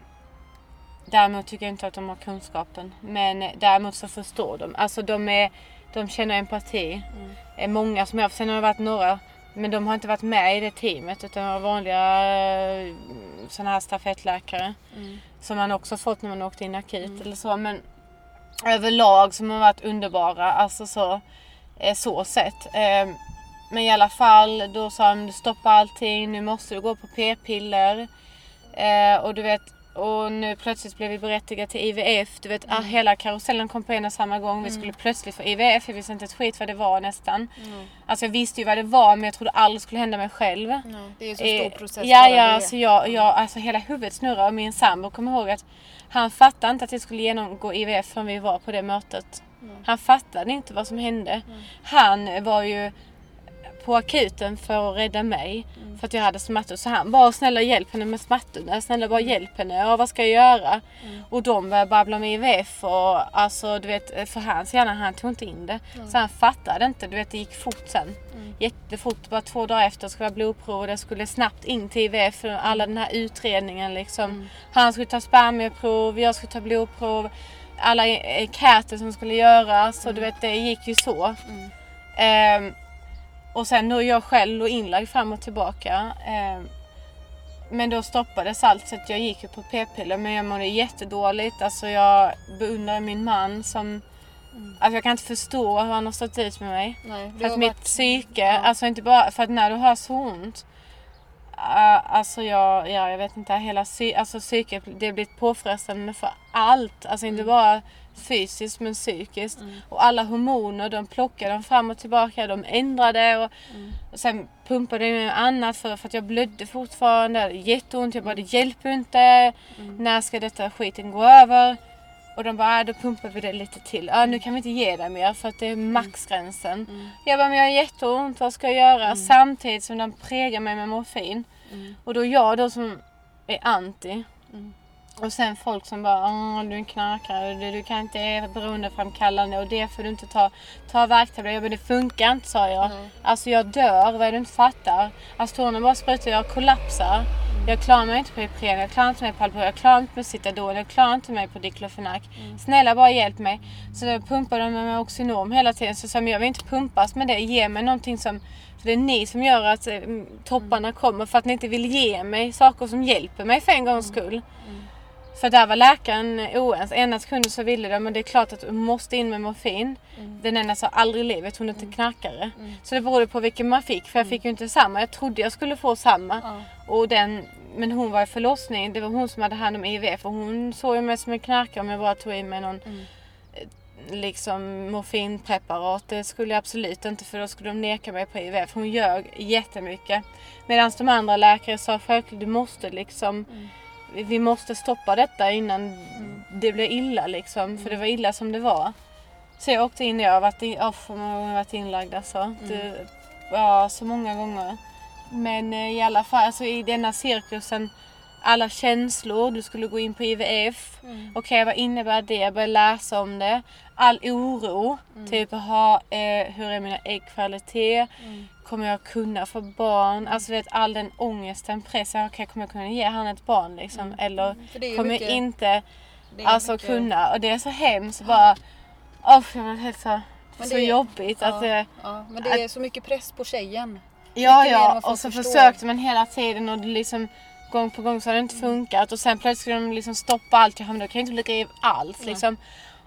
däremot tycker jag inte att de har kunskapen. Men däremot så förstår de. Alltså de, är, de känner empati. Mm. är många som jag, sen har det varit några, men de har inte varit med i det teamet utan det var vanliga eh, sådana här stafettläkare. Mm. Som man också fått när man åkte in akut Mm. eller så. Men överlag som har varit underbara. Alltså så, eh, så sett. Eh, men i alla fall, då sa de stoppa allting, nu måste du gå på p-piller. Eh, och du vet, och nu plötsligt blev vi berättigade till IVF. Du vet, ah, hela karusellen kom på en och samma gång. Vi skulle plötsligt få IVF. Jag visste inte ett skit vad det var nästan. Mm. Alltså jag visste ju vad det var men jag trodde aldrig skulle hända mig själv. Ja, det är ju så stor Eh, process Ja, ja, alltså, jag, jag, alltså hela huvudet snurrar och min sambo kommer ihåg att han fattade inte att jag skulle genomgå IVF förrän vi var på det mötet. Mm. Han fattade inte vad som hände. Han var ju på akuten för att rädda mig Mm. för att jag hade smärtor. Så han bara snälla hjälp henne med smärtorna, snälla bara hjälp henne. Ja, vad ska jag göra? Mm. Och de började babbla med IVF och alltså du vet för hans hjärna han tog inte in det. Så han fattade inte, du vet det gick fort sen. Mm. Jättefort, bara två dagar efter skulle vara blodprov och det skulle snabbt in till IVF för alla den här utredningen liksom. Mm. Han skulle ta spermieprov, jag skulle ta blodprov, alla enkäter som skulle göras och du vet det gick ju så. Mm. Och sen då jag själv och inlagd fram och tillbaka. Ehm, men då stoppades allt så att jag gick på p-piller men jag mådde jättedåligt. Alltså jag beundrar min man som... Alltså jag kan inte förstå hur han har stått ut med mig. Nej, För att har mitt varit- psyke, ja. alltså inte bara för att när du har så ont. Uh, alltså jag, ja, jag vet inte, hela psy, alltså psyket det blivit påfrestande för allt. Alltså inte bara fysiskt men psykiskt. Mm. Och alla hormoner de plockade de fram och tillbaka, de ändrade och, Mm. och sen pumpade jag in annat för, för att jag blödde fortfarande. Hade jätteont, jag bara det hjälper inte. Mm. När ska detta skiten gå över? Och de bara, äh, då pumpar vi det lite till. Ja, nu kan vi inte ge dig mer för att det är maxgränsen. Mm. Jag bara, men jag har jätteont, vad ska jag göra? Samtidigt som de pregar mig med morfin. Mm. Och då jag då som är anti. Mm. Och sen folk som bara, du är en knarkare, du, du kan inte, är beroendeframkallande och det får du inte ta. Ta värktabletter. Jag bara, det funkar inte sa jag. Nej. Alltså jag dör, vad är det du inte fattar? Astronen bara sprutar, jag kollapsar. Jag klarar mig inte på Ipren, jag klarar inte mig på Alpro, jag klarar inte mig på Citadol, jag klarar inte mig på Diklofenak. Snälla bara hjälp mig. Så då pumpade de mig med Oxynorm hela tiden. Så sa jag, vill inte pumpas med det, ge mig någonting som för det är ni som gör att eh, topparna kommer för att ni inte vill ge mig saker som hjälper mig för en gångs skull. För där var läkaren oense. Ena sekunden så ville de men det är klart att du måste in med morfin. Den ena sa aldrig i livet, hon är inte knarkare. Så det berodde på vilken man fick. För jag fick ju inte samma. Jag trodde jag skulle få samma. Ja. Och den, men hon var i förlossning. Det var hon som hade hand om IVF. Och hon såg ju mig som en knarkare om jag bara tog in mig någon Mm. eh, liksom morfinpreparat. Det skulle jag absolut inte för då skulle de neka mig på IVF. Hon ljög jättemycket. Medan de andra läkare sa självklart du måste liksom Mm. Vi- måste stoppa detta innan det blir illa liksom. För det var illa som det var. Så jag åkte in, jag har varit, in, oh, jag varit inlagd alltså. Det, ja, så många gånger. Men eh, i alla fall, alltså, i denna cirkusen, alla känslor, du skulle gå in på IVF. Mm. Okej, vad innebär det? Jag började läsa om det. All oro, typ aha, eh, hur är mina äggkvalitet? Mm. Kommer jag kunna få barn? Alltså vet all den ångesten, pressen. Okej, kommer jag kunna ge han ett barn liksom? Eller det är ju kommer mycket- jag inte är alltså mycket- kunna? Och det är så hemskt bara. Åh, det var helt så, Men så det- jobbigt att ja, det... ja, men det är så mycket press på tjejen. Ja, Mycket ja. Och så förstår. försökte man hela tiden och liksom gång på gång så har det inte funkat. Och sen plötsligt skulle de liksom stoppa allt. Ja, men då kan jag inte bli gravid alls liksom.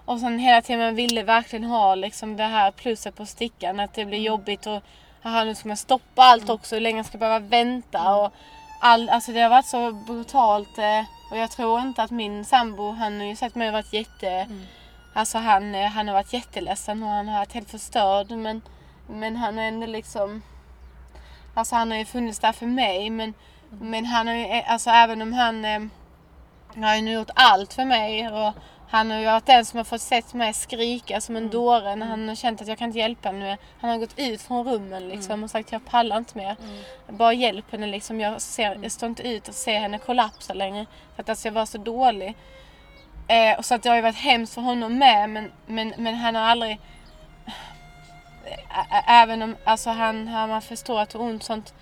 Och sen hela tiden man ville verkligen ha liksom det här plusset på stickan. Att det blir Mm. jobbigt och aha, nu ska man stoppa allt också. Hur länge ska jag behöva vänta? Mm. Och all, alltså det har varit så brutalt. Eh, och jag tror inte att min sambo, han har ju sett mig varit jätte... Mm. Alltså han, eh, han har varit jätteledsen och han har varit helt förstörd. Men, men han är ändå liksom... Alltså han har ju funnits där för mig men, men han har ju, eh, alltså även om han... Han har ju gjort allt för mig och han har ju varit den som har fått sett mig skrika som en dåre när han har känt att jag kan inte hjälpa henne nu. Han har gått ut från rummen liksom och sagt jag pallar inte mer. Bara hjälp henne liksom. Jag, ser, jag står inte ut att se henne kollapsa längre. För att alltså jag var så dålig. Eh, och så att det har ju varit hemskt för honom med men, men, men han har aldrig... Ä- Även om alltså han, han man förstår att det är ont sånt.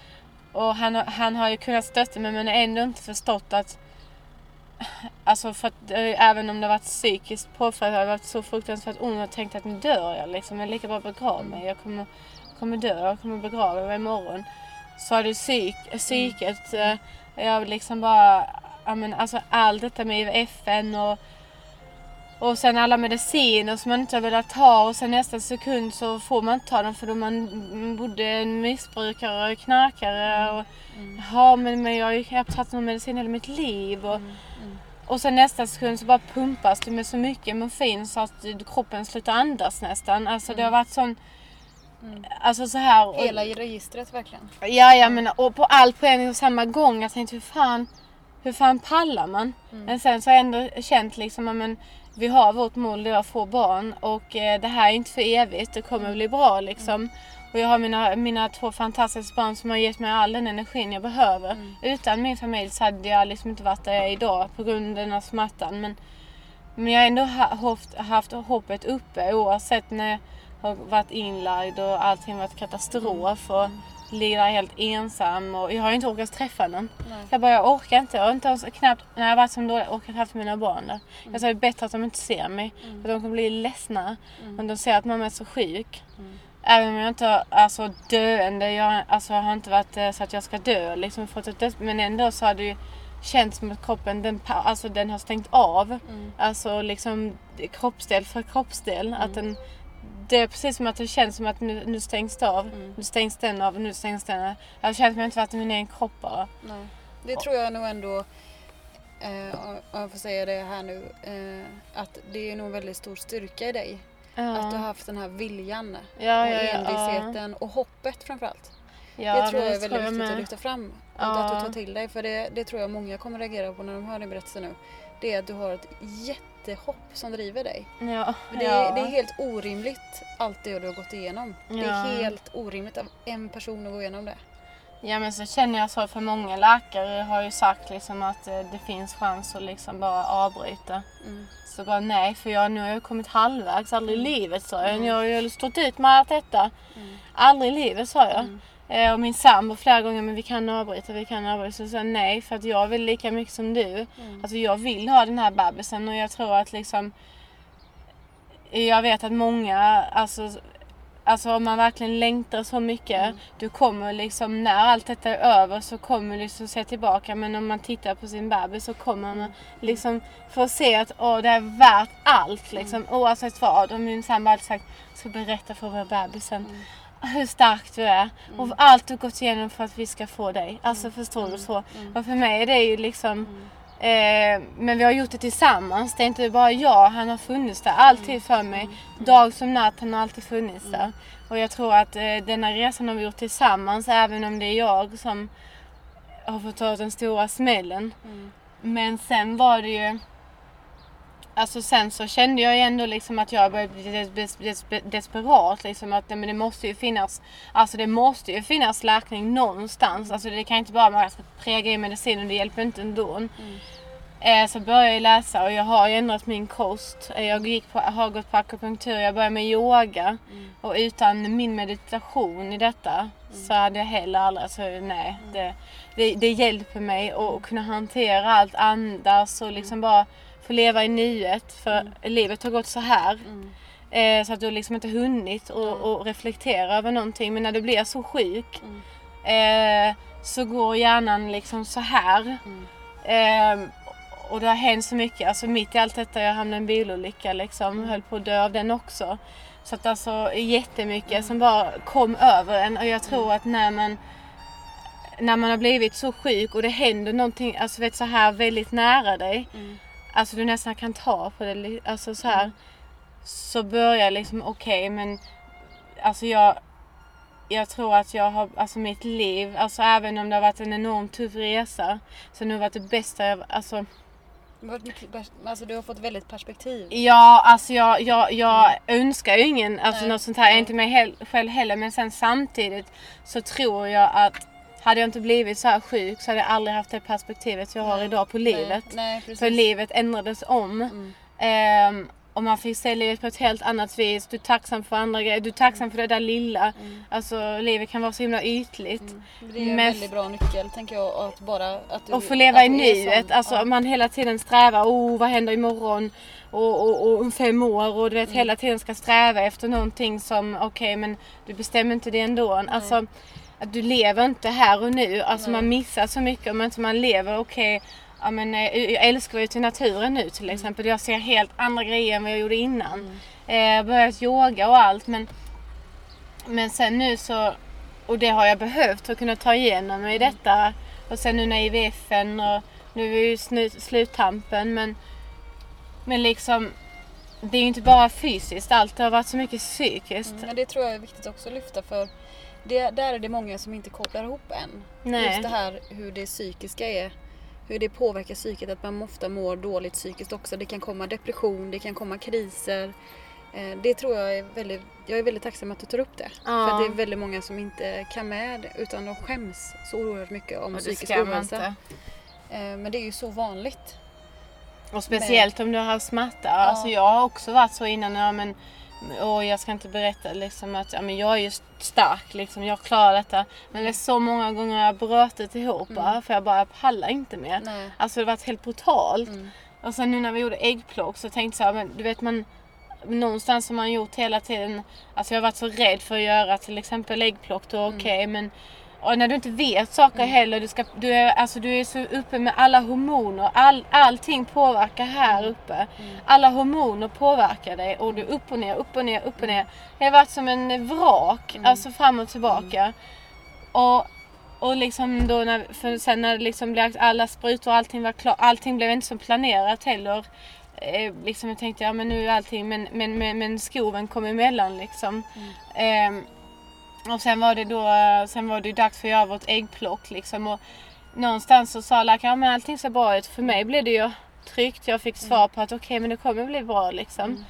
Och han, har- han har ju kunnat stötta mig men har ändå inte förstått att Alltså för att ju- även om det varit psykiskt påfrestande har det varit så fruktansvärt ont och jag tänkte att nu dör jag liksom. Jag är lika bra begrav mig. Jag kommer, kommer dö. Jag kommer begrava mig imorgon. Så har det psyk, psyket. eh, Jag liksom bara, ja men alltså allt detta med FN och och sen alla mediciner som man inte har velat ta och sen nästa sekund så får man inte ta dem för då man både en missbrukare och knarkare. Och, Ja men, men jag har ju knappt tagit någon medicin hela mitt liv. Och, och sen nästa sekund så bara pumpas det med så mycket morfin så att kroppen slutar andas nästan. Alltså det har varit sån... Alltså så här. och- Hela registret verkligen. Ja, ja men och på allt på en och samma gång. Jag tänkte hur fan, hur fan pallar man? Men sen så har jag ändå känt liksom men, vi har vårt mål, det är att få barn och eh, det här är inte för evigt. Det kommer bli bra liksom. Och jag har mina, mina två fantastiska barn som har gett mig all den energin jag behöver. Utan min familj så hade jag liksom inte varit där jag är idag på grund av den här smärtan. Men, men jag har ändå ha- haft, haft hoppet uppe oavsett när jag har varit inlagd och allting varit katastrof. Och ligger där helt ensam och jag har inte orkat träffa någon. Jag bara, jag orkar inte. Jag har inte ens, knappt, när jag varit som dålig, orkat haft mina barn där. Jag sa, det är bättre att de inte ser mig. För de kommer bli ledsna om de ser att mamma är så sjuk. Även om jag inte har alltså, döende, jag alltså, har inte varit eh, så att jag ska dö liksom, fått ett döds, men ändå så har det ju känts som att kroppen den, alltså, den har stängt av. Alltså liksom kroppsdel för kroppsdel. Att den, det är precis som att det känns som att nu, nu stängs det av. Nu stängs den av, nu stängs den av. Jag känt mig inte varit i min egen kropp bara. Nej. Det tror jag nog ändå, eh, om jag får säga det här nu, eh, att det är nog väldigt stor styrka i dig. Att du har haft den här viljan ja, och ja, ja, envisheten och hoppet framförallt. ja, det tror jag är väldigt jag viktigt att lyfta fram. Och Ja. att du tar till dig. För det, det tror jag många kommer reagera på när de hör din berättelse nu. Det är att du har ett jättehopp som driver dig. Ja, Det, ja. är, det är helt orimligt allt det du har gått igenom. Det Ja. är helt orimligt av en person att gå igenom det. Ja men så känner jag så för många läkare har ju sagt liksom att eh, det finns chans att liksom bara avbryta. Mm. Så bara nej för jag, nu har jag kommit halvvägs, aldrig i livet sa jag. Jag har ju stått ut med allt detta. Aldrig i livet sa jag. Eh, och min sambo flera gånger, men vi kan avbryta, vi kan avbryta. Så sa jag nej för att jag vill lika mycket som du. Alltså jag vill ha den här bebisen och jag tror att liksom jag vet att många, alltså, alltså om man verkligen längtar så mycket, du kommer liksom när allt detta är över så kommer du liksom se tillbaka. Men om man tittar på sin bebis så kommer man liksom få se att åh, det är värt allt liksom. Oavsett vad. Och min sambo har alltid sagt, jag ska berätta för vår bebisen hur stark du är och allt du gått igenom för att vi ska få dig. Alltså förstår du så? Och för mig är det ju liksom Eh, men vi har gjort det tillsammans. Det är inte bara jag. Han har funnits där alltid för mig. Dag som natt. Han har alltid funnits där. Och jag tror att eh, denna resan har vi gjort tillsammans. Även om det är jag som har fått ta den stora smällen. Men sen var det ju... Alltså sen så kände jag ju ändå liksom att jag började bli des, des, des, desperat. Liksom att men det måste ju finnas Alltså det måste ju finnas läkning någonstans. Alltså det kan inte bara vara att jag ska präga i medicin och det hjälper inte ändå. Eh, så började jag läsa och jag har ju ändrat min kost. Eh, Jag gick på, har gått på akupunktur, jag började med yoga. Och utan min meditation i detta så hade jag heller aldrig, alltså nej. Det, det, det hjälper mig att kunna hantera allt, andas och liksom bara få leva i nuet. För livet har gått så här. Eh, så att du liksom inte hunnit och, och reflektera över någonting. Men när du blir så sjuk eh, så går hjärnan liksom så här. Eh, och det har hänt så mycket. Alltså mitt i allt detta, jag hamnade i en bilolycka liksom. Höll på att dö av den också. Så att alltså jättemycket som bara kom över en. Och jag tror att när man när man har blivit så sjuk och det händer någonting, alltså vet så här väldigt nära dig. Alltså du nästan kan ta på det, alltså så här. Så börjar liksom, okej men alltså jag jag tror att jag har, alltså mitt liv, alltså även om det har varit en enormt tuff resa, så har det varit det bästa jag, alltså Alltså du har fått väldigt perspektiv. Ja, alltså jag, jag, jag önskar ju ingen alltså något sånt här, inte mig själv heller men sen samtidigt så tror jag att hade jag inte blivit så här sjuk så hade jag aldrig haft det perspektivet jag har idag på livet. Nej, nej, För livet ändrades om. Mm. Um, och man fick se livet på ett helt annat vis. Du är tacksam för andra grejer. Du är tacksam för det där lilla. Mm. Alltså livet kan vara så himla ytligt. Mm. Det är en Men, väldigt bra nyckel tänker jag. Att bara, att du, och få leva i nuet. Alltså ja. man hela tiden strävar. Oh vad händer imorgon? Och, och, och om fem år. Och du vet mm. hela tiden ska sträva efter någonting som okej okay, men du bestämmer inte det ändå. Alltså att du lever inte här och nu. Alltså Nej. man missar så mycket om inte man lever okej okay, ja, men, eh, jag älskar att till naturen nu till exempel. Jag ser helt andra grejer än vad jag gjorde innan. Mm. Eh, börjat yoga och allt men, men sen nu så, och det har jag behövt för att kunna ta igenom mig mm. detta. Och sen nu när IVFen och nu är vi ju sluttampen men, men liksom det är ju inte bara fysiskt, allt det har varit så mycket psykiskt. Mm, det tror jag är viktigt också att lyfta för det, där är det många som inte kopplar ihop än. Nej. Just det här hur det psykiska är hur det påverkar psyket, att man ofta mår dåligt psykiskt också. Det kan komma depression, det kan komma kriser. Eh, det tror jag är väldigt, jag är väldigt tacksam att du tar upp det. Ja. För det är väldigt många som inte kan med utan de skäms så oerhört mycket om psykisk ohälsa. Eh, men det är ju så vanligt. Och speciellt men, om du har smärta. Ja. Alltså jag har också varit så innan. Ja, men och jag ska inte berätta liksom att ja, men jag är ju stark, liksom, jag klarar detta. Men det är så många gånger jag har brutit ihop mm. för jag bara pallar inte mer. Nej. Alltså det har varit helt brutalt. Mm. Och sen nu när vi gjorde äggplock så tänkte jag, men du vet man någonstans har man gjort hela tiden, alltså jag har varit så rädd för att göra till exempel äggplock då mm. okej okay, men och när du inte vet saker mm. heller, du, ska, du, är, alltså, du är så uppe med alla hormoner. All, allting påverkar här mm. uppe. Mm. Alla hormoner påverkar dig och du är upp och ner, upp och ner, upp och ner. Jag har varit som en vrak, mm. alltså fram och tillbaka. Mm. Och, och liksom då när, för sen när det liksom blev alla sprutor och allting var klart, allting blev inte som planerat heller. Eh, liksom jag tänkte, ja men nu är allting, men, men, men, men skoven kom emellan liksom. Eh, och sen var det då sen var det dags för att göra vårt äggplock liksom. Och någonstans så sa läkaren att allting ser bra ut. För mig blev det ju tryggt. Jag fick svar på att okej okay, men det kommer bli bra liksom. Mm.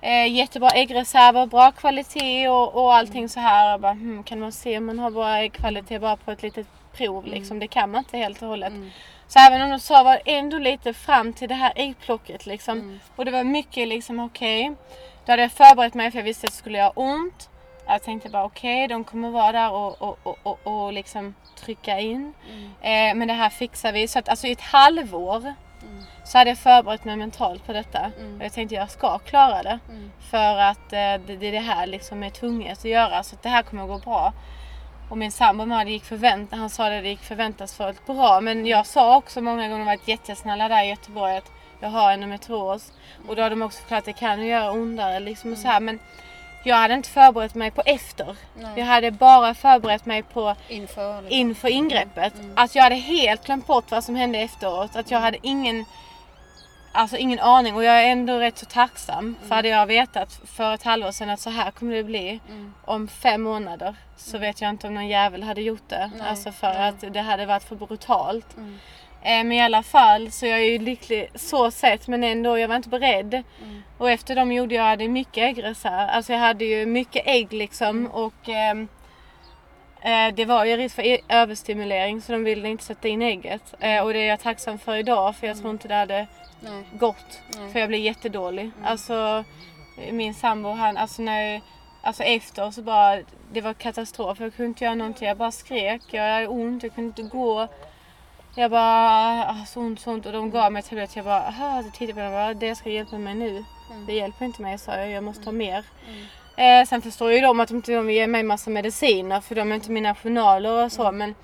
Eh, jättebra äggreserver, bra kvalitet och, och allting så här. Och bara, hmm, kan man se om man har bra äggkvalitet bara på ett litet prov mm. liksom? Det kan man inte helt och hållet. Mm. Så även om de sa var ändå lite fram till det här äggplocket liksom. Mm. Och det var mycket liksom okej. Okay. Då hade jag förberett mig för jag visste att det skulle göra ont. Jag tänkte bara okej, okay, de kommer vara där och, och, och, och, och liksom trycka in. Mm. Eh, men det här fixar vi. Så att alltså i ett halvår mm. så hade jag förberett mig mentalt på detta. Mm. Och jag tänkte jag ska klara det. Mm. För att eh, det, det är det här liksom är tvunget att göra. Så att det här kommer att gå bra. Och min sambo med det gick förvänta, han sa att det gick förväntansfullt bra. Men jag sa också många gånger, varit jättesnälla där i Göteborg, att jag har endometrios. Och då har de också förklarat att det kan göra ondare. Liksom och så här. Men jag hade inte förberett mig på efter. Nej. Jag hade bara förberett mig på inför, liksom. inför ingreppet. Mm. Att jag hade helt glömt bort vad som hände efteråt. Att jag hade ingen, alltså ingen aning och jag är ändå rätt så tacksam. Mm. För hade jag vetat för ett halvår sedan att så här kommer det bli mm. om fem månader så vet jag inte om någon jävel hade gjort det. Nej. Alltså för Nej. att det hade varit för brutalt. Eh, men i alla fall så jag är ju lycklig så sett men ändå, jag var inte beredd. Mm. Och efter dem gjorde jag hade mycket äggreserv. Alltså jag hade ju mycket ägg liksom mm. och ehm, eh, det var ju risk för e- överstimulering så de ville inte sätta in ägget. Eh, och det är jag tacksam för idag för jag mm. tror inte det hade Nej. gått. Nej. För jag blev jättedålig. Mm. Alltså min sambo han, alltså när Alltså efter så bara, det var katastrof. Jag kunde inte göra någonting. Jag bara skrek. Jag hade ont, jag kunde inte gå. Jag bara, ah, så ont, så ont. Och de gav mig tablett. Jag bara, aha, så tittade på dem. Bara, det ska hjälpa mig nu. Mm. Det hjälper inte mig, sa jag. Jag måste ta mm. mer. Mm. Eh, sen förstår ju de att de inte vill ge mig massa mediciner. För de är inte mina journaler och så. Mm. Men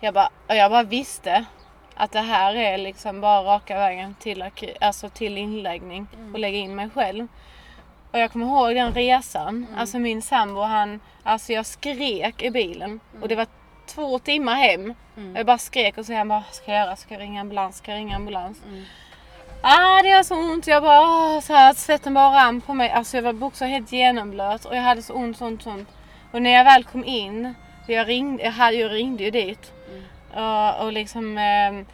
jag bara, jag bara visste att det här är liksom bara raka vägen till, alltså till inläggning mm. och lägga in mig själv. Och jag kommer ihåg den resan. Mm. Alltså min sambo han, alltså jag skrek i bilen. Mm. Och det var två timmar hem. Mm. Jag bara skrek och så han bara, ska jag göra? Ska jag ringa ambulans? Ska jag ringa ambulans? Mm. Ah, det gör så ont. Jag bara, åh, så här, svetten bara rann på mig. Alltså jag var också helt genomblöt och jag hade så ont, så ont, så ont. Och när jag väl kom in, jag ringde, jag, hade, jag ringde ju dit. Mm. Och, och liksom, eh,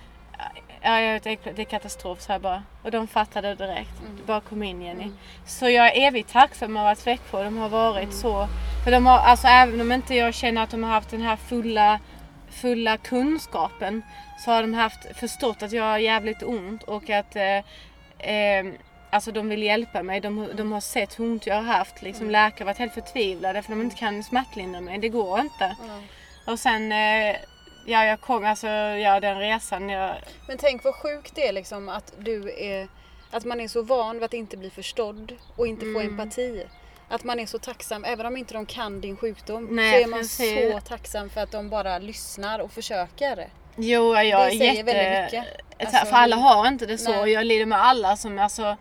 Ja, jag vet, det är katastrof, sa jag bara. Och de fattade direkt. Mm. Bara kom in Jenny. Mm. Så jag är evigt tacksam över att Växjö, de har varit så. För de har, alltså även om inte jag känner att de har haft den här fulla, fulla kunskapen. Så har de haft, förstått att jag har jävligt ont och att eh, eh, Alltså de vill hjälpa mig. De, de har sett hur ont jag har haft. Liksom, Läkare har varit helt förtvivlade för de inte kan smärtlindra mig. Det går inte. Mm. Och sen, eh, ja jag kom, alltså ja den resan. Jag, Men tänk vad sjukt det är liksom att du är att man är så van vid att inte bli förstådd och inte få Mm. empati. Att man är så tacksam, även om inte de kan din sjukdom, Nej, så är man precis. så tacksam för att de bara lyssnar och försöker. jo, jag är det säger jätte... väldigt mycket. Alltså, Alltså, för alla har inte det så. nej. Jag lider med alla som alltså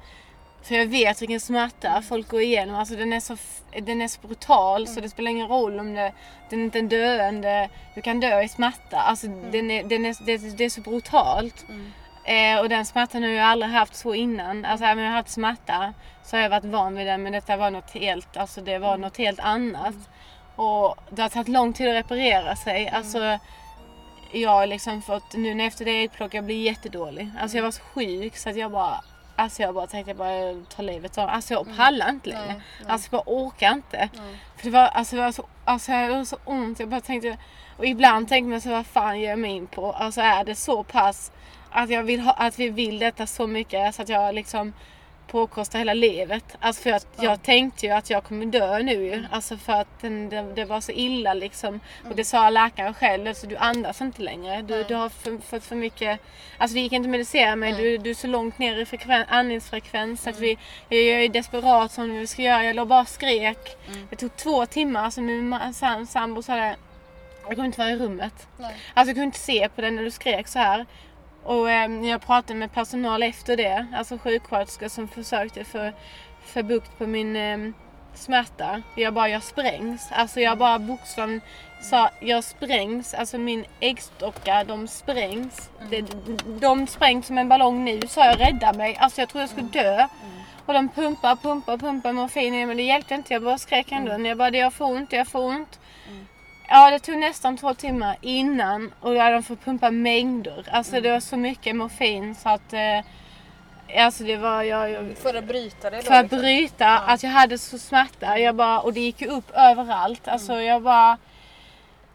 för jag vet vilken smärta folk går igenom. Alltså den är så, den är så brutal så det spelar ingen roll om det, den är inte en döende. Du kan dö i smärta. Alltså den är, den är, det, det är så brutalt. Mm. Eh, och den smärtan har jag aldrig haft så innan. Alltså även om jag har haft smärta så har jag varit van vid den men detta var något helt, alltså det var något helt annat. Och det har tagit lång tid att reparera sig. Alltså jag har liksom fått, nu när efter det äggplock, jag blir jättedålig. Alltså jag var så sjuk så att jag bara Alltså jag bara tänkte jag bara ta livet av Alltså jag pallar inte längre. Nej, nej. Alltså jag bara orkar inte. Nej. För det var, alltså, det var så, alltså jag hade så ont. Jag bara tänkte, och ibland tänker man så vad fan ger jag mig in på? Alltså är det så pass att jag vill ha, att vi vill detta så mycket så att jag liksom påkostar hela livet. Alltså för att jag tänkte ju att jag kommer dö nu ju. Alltså för att den, det, det var så illa liksom. Och det sa läkaren själv, alltså du andas inte längre. Du, Nej. du har fått för mycket, alltså det gick inte att medicera mig. Nej. Du, du är så långt ner i frekven, andningsfrekvens att vi, jag, jag är desperat som vi ska göra. Jag låg bara och skrek. Det tog två timmar, alltså min sam, sambo sa det. Jag kunde inte vara i rummet. Nej. Alltså jag kunde inte se på den när du skrek så här. Och eh, jag pratade med personal efter det, alltså sjuksköterskor som försökte få, få bukt på min eh, smärta. Jag bara, jag sprängs. Alltså jag bara bokstavligen sa, jag sprängs. Alltså min äggstockar, de sprängs. De, de sprängs som en ballong nu, sa jag, rädda mig. Alltså jag trodde jag skulle dö. Och de pumpar, pumpar, pumpar morfin i mig, men det hjälpte inte. Jag bara skrek ändå. Jag bara, jag får ont, jag får ont. Ja, det tog nästan två timmar innan och då hade de fått pumpa mängder. Alltså det var så mycket morfin så att... Eh, alltså det var... Jag, jag, För att bryta det då? för att liksom. bryta, att jag hade så smärta. Jag bara, och det gick ju upp överallt. Alltså jag bara...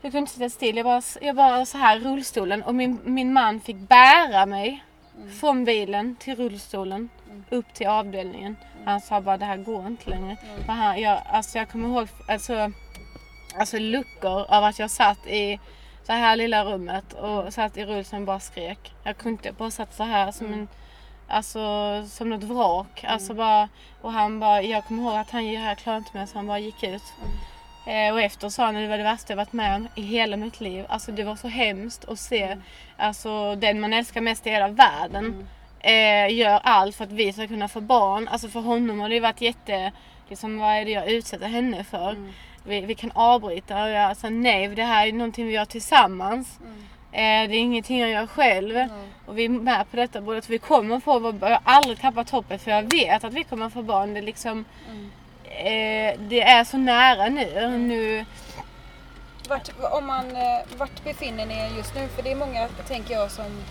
Jag kunde inte sitta still. Jag bara, jag bara så här rullstolen och min, min man fick bära mig från bilen till rullstolen upp till avdelningen. Han sa bara det här går inte längre. För han, jag, alltså jag kommer ihåg alltså, alltså luckor av att jag satt i så här lilla rummet och satt i rullstolen och bara skrek. Jag kunde inte, jag bara satt så här som en Alltså som något vrak. Alltså bara, och han bara, jag kommer ihåg att han det här klarar inte mer så han bara gick ut. Eh, och efter sa han det var det värsta jag varit med om i hela mitt liv. Alltså det var så hemskt att se alltså, den man älskar mest i hela världen eh, gör allt för att vi ska kunna få barn. Alltså för honom har det varit jätte, liksom vad är det jag utsätter henne för? Vi, vi kan avbryta och jag sa nej, det här är någonting vi gör tillsammans. Eh, det är ingenting jag gör själv. Och vi är med på detta båda. Vi kommer få vår Jag har aldrig tappat hoppet för jag vet att vi kommer få barn. Det, är liksom, eh, det är så nära nu. nu Vart, om man, eh, vart befinner ni er just nu? För det är många, tänker jag, som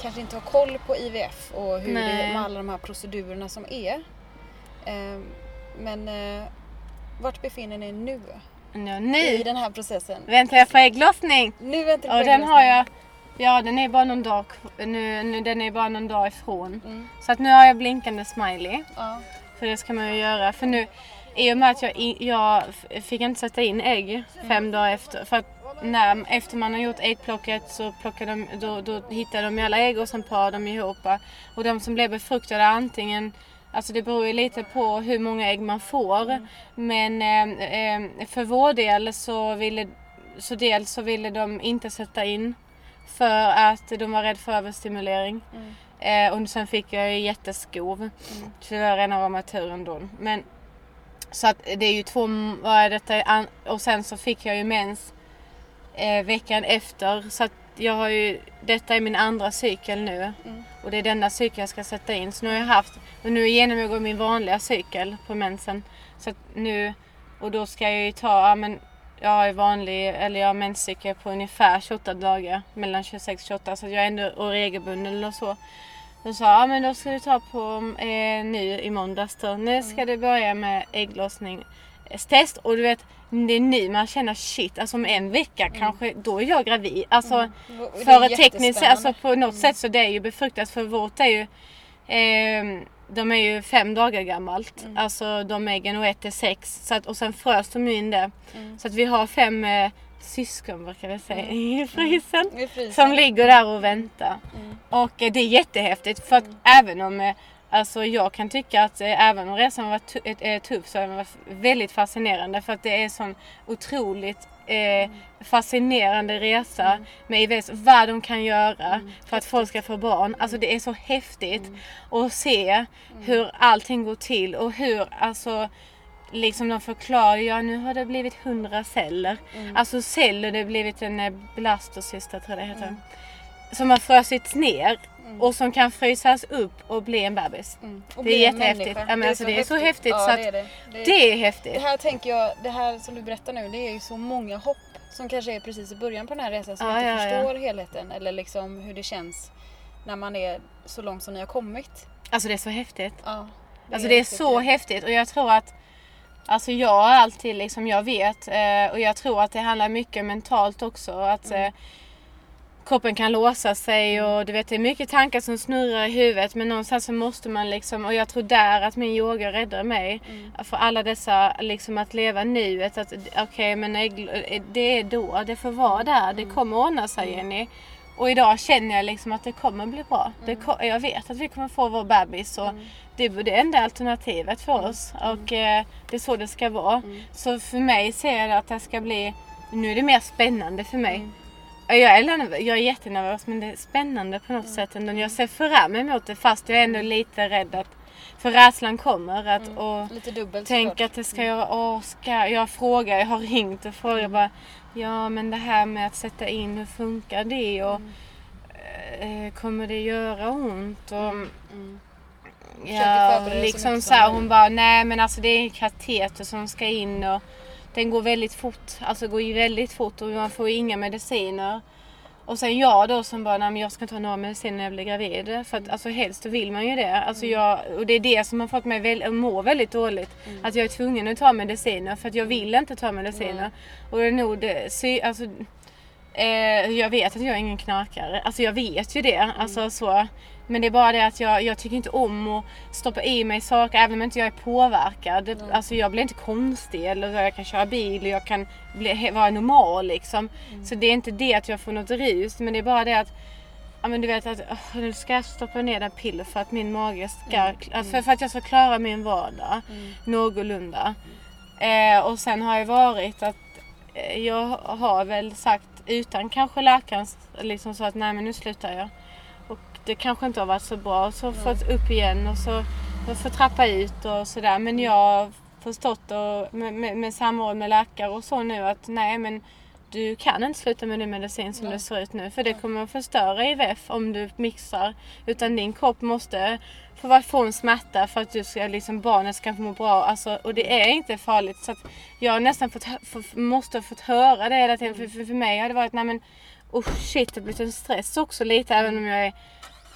kanske inte har koll på IVF och hur det Nej. med alla de här procedurerna som är. Eh, Men eh, vart befinner ni er nu ja, i nu den här processen? väntar jag på ägglossning. Nu väntar Och på den har jag, ja den är bara någon dag, nu, nu, den är bara någon dag ifrån. Mm. Så att nu har jag blinkande smiley. Ja. För det ska man ju göra. För nu, i och med att jag, i- jag fick inte sätta in ägg fem dagar efter. För att när, efter man har gjort äggplocket så plockar de, då, då hittar de alla ägg och sen parar de ihop. Och de som blir befruktade antingen Alltså det beror ju lite på hur många ägg man får. Men eh, eh, för vår del så ville, så dels så ville de inte sätta in. För att de var rädda för överstimulering. Eh, och sen fick jag ju jätteskov. Så det var rena rama turen då. Men så att det är ju två, vad är detta, och sen så fick jag ju mens eh, veckan efter. Så att jag har ju, detta är min andra cykel nu. Och det är denna cykel jag ska sätta in. Så nu har jag haft, och nu genomgår jag min vanliga cykel på mensen. Så att nu, och då ska jag ju ta, ja men jag har vanlig, eller jag har menscykel på ungefär 28 dagar. Mellan 26 och 28 så jag är ändå regelbunden och så. Då sa ja men då ska du ta på eh, nu i måndags då. Nu ska du börja med ägglossningstest och du vet det är nu man känner shit, alltså om en vecka mm. kanske, då är jag gravid. Alltså mm. för tekniskt alltså på något mm. sätt så det är ju befruktat för vårt är ju eh, de är ju fem dagar gammalt. Mm. Alltså de äggen och ett är sex. Så att, och sen frös de in det. Mm. Så att vi har fem eh, syskon brukar vi säga mm. i, frysen, i frysen. Som ligger där och väntar. Mm. Och eh, det är jättehäftigt för att mm. även om eh, Alltså jag kan tycka att eh, även om resan var eh, tuff så har den varit väldigt fascinerande för att det är sån otroligt eh, fascinerande resa mm. med IVS. Vad de kan göra mm. för att folk ska få barn. Alltså det är så häftigt mm. att se mm. hur allting går till och hur alltså liksom de förklarar, ja nu har det blivit hundra celler. Mm. Alltså celler, det har blivit en eh, blastocysta tror jag det heter. Mm. Som har frösits ner Mm. Och som kan frysas upp och bli en bebis. Mm. Det är jättehäftigt. Ja, men det, är alltså, det är så häftigt ja, så att det är, det. Det, är, det är häftigt. Det här tänker jag, det här som du berättar nu, det är ju så många hopp som kanske är precis i början på den här resan som ja, inte ja, förstår helheten eller liksom hur det känns när man är så långt som ni har kommit. Alltså det är så häftigt. Ja, det alltså är det är så häftigt och jag tror att Alltså jag har alltid liksom, jag vet eh, och jag tror att det handlar mycket mentalt också. Att mm. Eh, kroppen kan låsa sig och du vet det är mycket tankar som snurrar i huvudet men någonstans så måste man liksom och jag tror där att min yoga räddar mig. Mm. För alla dessa liksom att leva nuet. Att okej okay, men det är då, det får vara där. Det mm. kommer ordna sig mm. Jenny. Och idag känner jag liksom att det kommer bli bra. Mm. Det, jag vet att vi kommer få vår bebis och mm. det är det enda alternativet för mm. oss. Och eh, det är så det ska vara. Så för mig ser jag att det ska bli, nu är det mer spännande för mig. Jag är, jag är jättenervös men det är spännande på något mm. sätt ändå. Jag ser fram emot det fast jag är ändå lite rädd att för rädslan kommer att mm. och lite dubbelt tänk att det ska jag, åh, ska jag frågar, jag har ringt och frågat mm. bara Ja men det här med att sätta in, hur funkar det och mm. eh, kommer det göra ont? Och, mm. mm. Ja, liksom så, så här, hon bara nej men alltså det är en kateter som ska in och den går väldigt fort, alltså går ju väldigt fort och man får inga mediciner. Och sen jag då som bara, nej men jag ska inte ha några mediciner när jag blir gravid. För att alltså helst vill man ju det. Alltså mm. jag, och det är det som har fått mig väl, att må väldigt dåligt. Mm. Att jag är tvungen att ta mediciner för att jag vill inte ta mediciner. Mm. Och det är nog det, sy, alltså, eh, jag vet att jag är ingen knarkare. Alltså jag vet ju det. Mm. Alltså så. Men det är bara det att jag, jag tycker inte om att stoppa i mig saker även om inte jag är påverkad. Mm. Alltså jag blir inte konstig eller jag kan köra bil och jag kan bli, vara normal liksom. Mm. Så det är inte det att jag får något rus men det är bara det att Ja men du vet att oh, nu ska jag stoppa ner den piller för att min mage ska, mm. alltså för, för, att jag ska klara min vardag mm. någorlunda. Eh, och sen har jag varit att eh, jag har väl sagt utan kanske läkaren liksom så att nej men nu slutar jag det kanske inte har varit så bra. Så mm. fått upp igen och så fått trappa ut och sådär. Men jag har förstått och med, med, med samråd med läkare och så nu att nej men du kan inte sluta med din medicin som Nej. det ser ut nu för det kommer att förstöra IVF om du mixar. Utan din kropp måste få få en smärta för att du ska, liksom, barnet ska må bra. Alltså, och det är inte farligt. Så jag har nästan fått, för, måste ha fått höra det hela tiden. För, för, för mig har det varit, nej men oh shit det har blivit en stress också lite även om jag är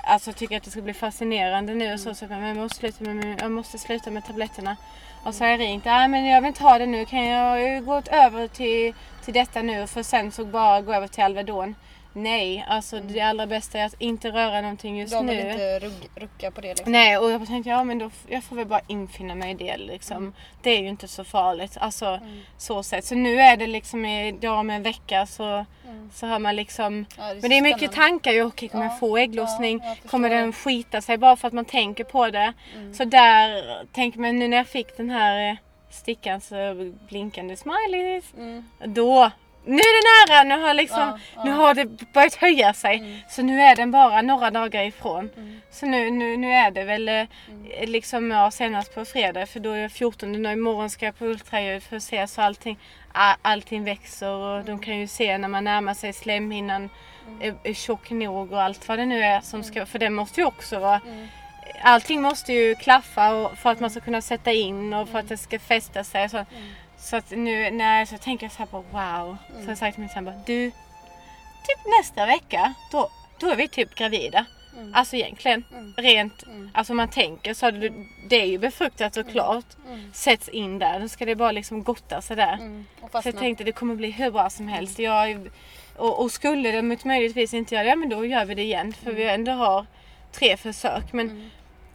alltså, tycker att det ska bli fascinerande nu och så. så men jag, måste sluta med, jag måste sluta med tabletterna. Och så har jag ringt. Nej men jag vill inte ha det nu. Kan jag gå över till, till detta nu? För sen så bara gå över till Alvedon. Nej, alltså mm. det allra bästa är att inte röra någonting just De nu. De vill inte rugg, rucka på det liksom. Nej, och jag tänkte ja men då jag får väl bara infinna mig i det liksom. Mm. Det är ju inte så farligt. Alltså mm. så sett. Så nu är det liksom idag om en vecka så, mm. så har man liksom. Ja, det men det är mycket tankar ju. Okej, kommer ja, jag få ägglossning? Ja, kommer den skita sig bara för att man tänker på det? Mm. Så där tänker man nu när jag fick den här stickans blinkande smileys. Mm. Då nu är det nära, nu har, liksom, ja, ja. Nu har det börjat höja sig. Mm. Så nu är den bara några dagar ifrån. Mm. Så nu, nu, nu är det väl eh, mm. liksom ja, senast på fredag för då är jag 14 nu imorgon ska jag på ultraljud för att se så allting, allting växer och de kan ju se när man närmar sig slemhinnan mm. är, är tjock nog och allt vad det nu är som ska, för det måste ju också vara mm. Allting måste ju klaffa för att man ska kunna sätta in och för att det ska fästa sig. Så, Så att nu när jag så tänker jag så här på wow. Så har jag sagt till min sambo, du, typ nästa vecka, då, då är vi typ gravida. Mm. Alltså egentligen, Mm. rent, Mm. alltså man tänker så det, det är ju befruktat såklart. Mm. Sätts in där, då ska det bara liksom gotta sig där. Mm. Så jag tänkte det kommer bli hur bra som helst. Jag, och, och skulle det möjligtvis inte göra det, ja men då gör vi det igen. För vi ändå har tre försök. Men Mm.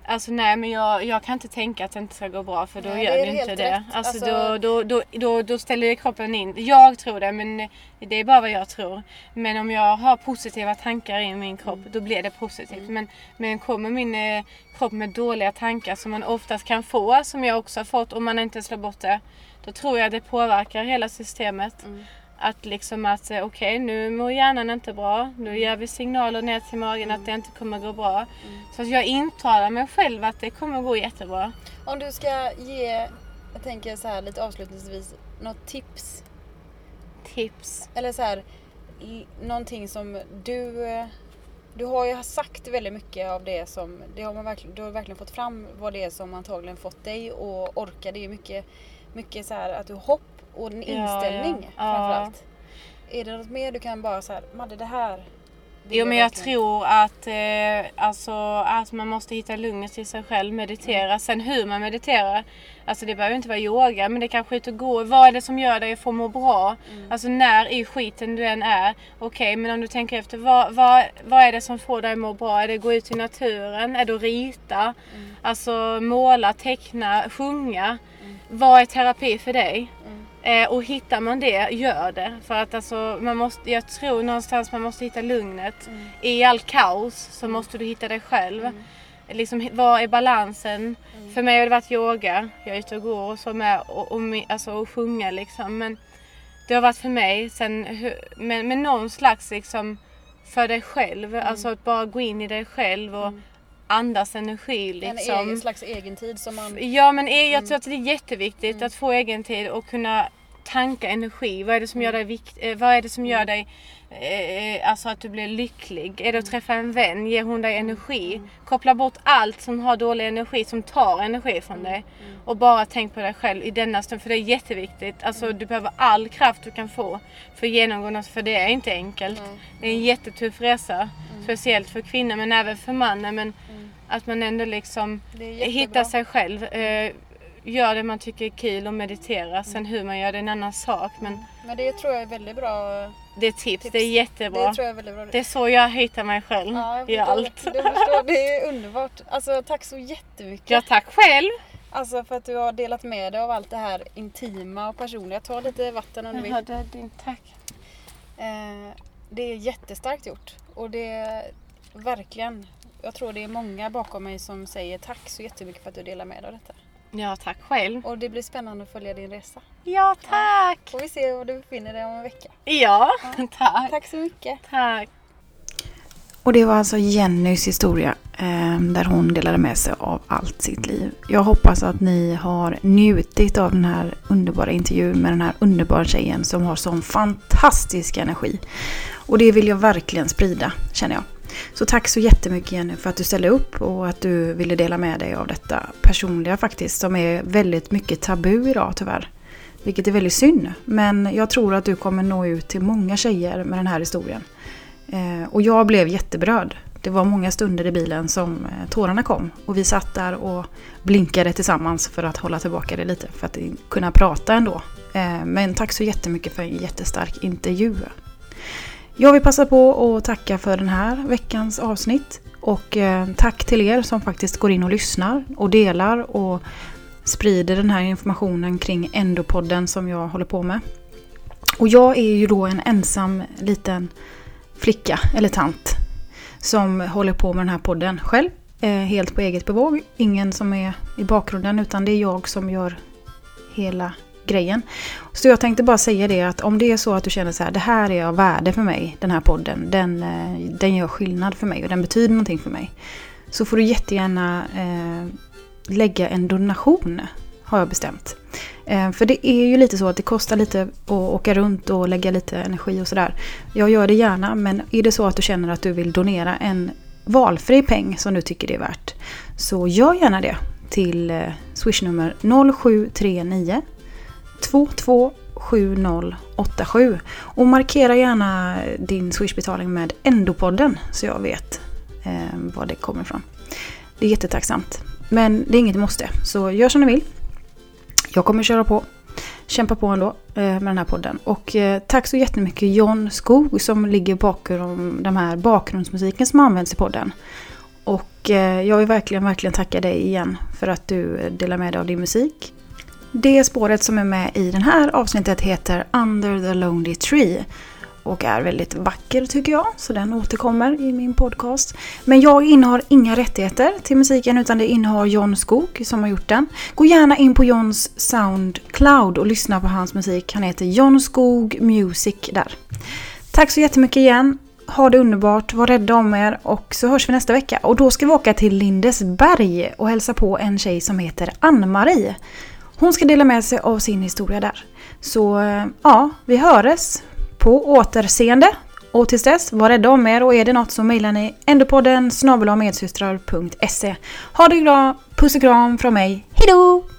Alltså nej, men jag, jag kan inte tänka att det inte ska gå bra för då Nej, gör det det inte det. Alltså, Alltså- Då, då, då, då, då ställer kroppen in. Jag tror det, men det är bara vad jag tror. Men om jag har positiva tankar i min kropp, Mm. då blir det positivt. Men, men kommer min eh, kropp med dåliga tankar som man oftast kan få, som jag också har fått om man inte slår bort det, då tror jag det påverkar hela systemet. Mm. Att liksom att eh, okej nu mår hjärnan inte bra. Nu ger vi signaler ner till magen att det inte kommer gå bra. Mm. Så att jag intalar mig själv att det kommer gå jättebra. Om du ska ge, jag tänker så här lite avslutningsvis, något tips Tips. Eller så här, någonting som du... eh, Du har ju sagt väldigt mycket av det som... Det har man verkligen, du har verkligen fått fram vad det är som antagligen fått dig att orka. Det är mycket, mycket så här att du hopp och en Ja, inställning ja. framförallt. Är det något mer du kan bara här, Madde det här... Jo men jag verkligen." tror att, eh, alltså, att man måste hitta lugnet i sig själv, meditera. Sen hur man mediterar, alltså det behöver inte vara yoga men det kanske är ut och gå. Vad är det som gör dig att få må bra? Alltså när i skiten du än är. Okej men om du tänker efter, vad, vad, vad är det som får dig att må bra? Är det att gå ut i naturen? Är det att rita? Alltså måla, teckna, sjunga? Vad är terapi för dig? Eh, och hittar man det, gör det. För att alltså, man måste, jag tror någonstans man måste hitta lugnet. I all kaos så måste du hitta dig själv. Liksom, vad är balansen? För mig har det varit yoga. Jag är ute och går och så med och, och, alltså, och sjunga liksom. Men det har varit för mig. Sen, men, men någon slags liksom för dig själv. Alltså att bara gå in i dig själv och andas energi En liksom. egen slags egen tid som man... Ja men e- jag tror att det är jätteviktigt att få egen tid och kunna tanka energi. Vad är det som gör dig, vikt, eh, vad är det som gör dig eh, alltså att du blir lycklig? Är det att träffa en vän? Ger hon dig energi? Koppla bort allt som har dålig energi, som tar energi från dig. Och bara tänk på dig själv i denna stund, för det är jätteviktigt. Alltså du behöver all kraft du kan få för att genomgå något, för det är inte enkelt. Det är en jättetuff resa. Speciellt för kvinnor men även för mannen. Men att man ändå liksom Det är jättebra. hitta sig själv. Gör det man tycker är kul och meditera. Sen hur man gör det är en annan sak. Men Men det tror jag är väldigt bra. det är tips, Tips. det är jättebra. Det tror jag är väldigt bra. Det är så jag hittar mig själv Ja, i allt. Jag förstår, det är underbart. Alltså tack så jättemycket. Ja, tack själv! Alltså för att du har delat med dig av allt det här intima och personliga. Ta lite vatten om du vill. Det är din tack. Eh, det är jättestarkt gjort. Och det är verkligen, jag tror det är många bakom mig som säger tack så jättemycket för att du delar med dig av detta. Ja, tack själv. Och det blir spännande att följa din resa. Ja, tack! Får vi se var du befinner dig om en vecka. Ja, tack. Tack så mycket. Tack. Och det var alltså Jennys historia eh, där hon delade med sig av allt sitt liv. Jag hoppas att ni har njutit av den här underbara intervjun med den här underbara tjejen som har sån fantastisk energi. Och det vill jag verkligen sprida, känner jag. Så tack så jättemycket Jenny för att du ställde upp och att du ville dela med dig av detta personliga faktiskt, som är väldigt mycket tabu idag tyvärr. Vilket är väldigt synd, men jag tror att du kommer nå ut till många tjejer med den här historien. Eh, och jag blev jätteberörd. Det var många stunder i bilen som eh, tårarna kom. Och vi satt där och blinkade tillsammans för att hålla tillbaka det lite. För att kunna prata ändå. Eh, men tack så jättemycket för en jättestark intervju. Jag vill passa på att tacka för den här veckans avsnitt. Och eh, tack till er som faktiskt går in och lyssnar och delar och sprider den här informationen kring Endopodden som jag håller på med. Och jag är ju då en ensam liten flicka eller tant som håller på med den här podden själv. Eh, helt på eget bevåg. Ingen som är i bakgrunden utan det är jag som gör hela grejen. Så jag tänkte bara säga det att om det är så att du känner så här, det här är av värde för mig, den här podden, den, eh, den gör skillnad för mig och den betyder någonting för mig. Så får du jättegärna eh, lägga en donation, har jag bestämt. Eh, för det är ju lite så att det kostar lite att åka runt och lägga lite energi och sådär. Jag gör det gärna, men är det så att du känner att du vill donera en valfri peng som du tycker det är värt, så gör gärna det till eh, swishnummer 0739 227087 och markera gärna din swishbetalning med Endopodden så jag vet eh, var det kommer ifrån. Det är jättetacksamt. Men det är inget måste, så gör som ni vill. Jag kommer köra på kämpa på ändå eh, med den här podden. Och eh, tack så jättemycket John Skog som ligger bakom den här bakgrundsmusiken som används i podden. Och eh, jag vill verkligen, verkligen tacka dig igen för att du eh, delar med dig av din musik. Det spåret som är med i den här avsnittet heter Under the Lonely Tree och är väldigt vacker tycker jag, så den återkommer i min podcast. Men jag innehar inga rättigheter till musiken utan det innehar John Skog som har gjort den. Gå gärna in på Johns Soundcloud och lyssna på hans musik. Han heter John Skog Music där. Tack så jättemycket igen. Ha det underbart, var rädda om er och så hörs vi nästa vecka. Och då ska vi åka till Lindesberg och hälsa på en tjej som heter Ann-Marie. Hon ska dela med sig av sin historia där. Så eh, ja, vi hörs på återseende. Och tills dess, var rädda om er och är det något så mejlar ni endopodden medsystrar.se. Ha det bra, puss och kram från mig, hejdå!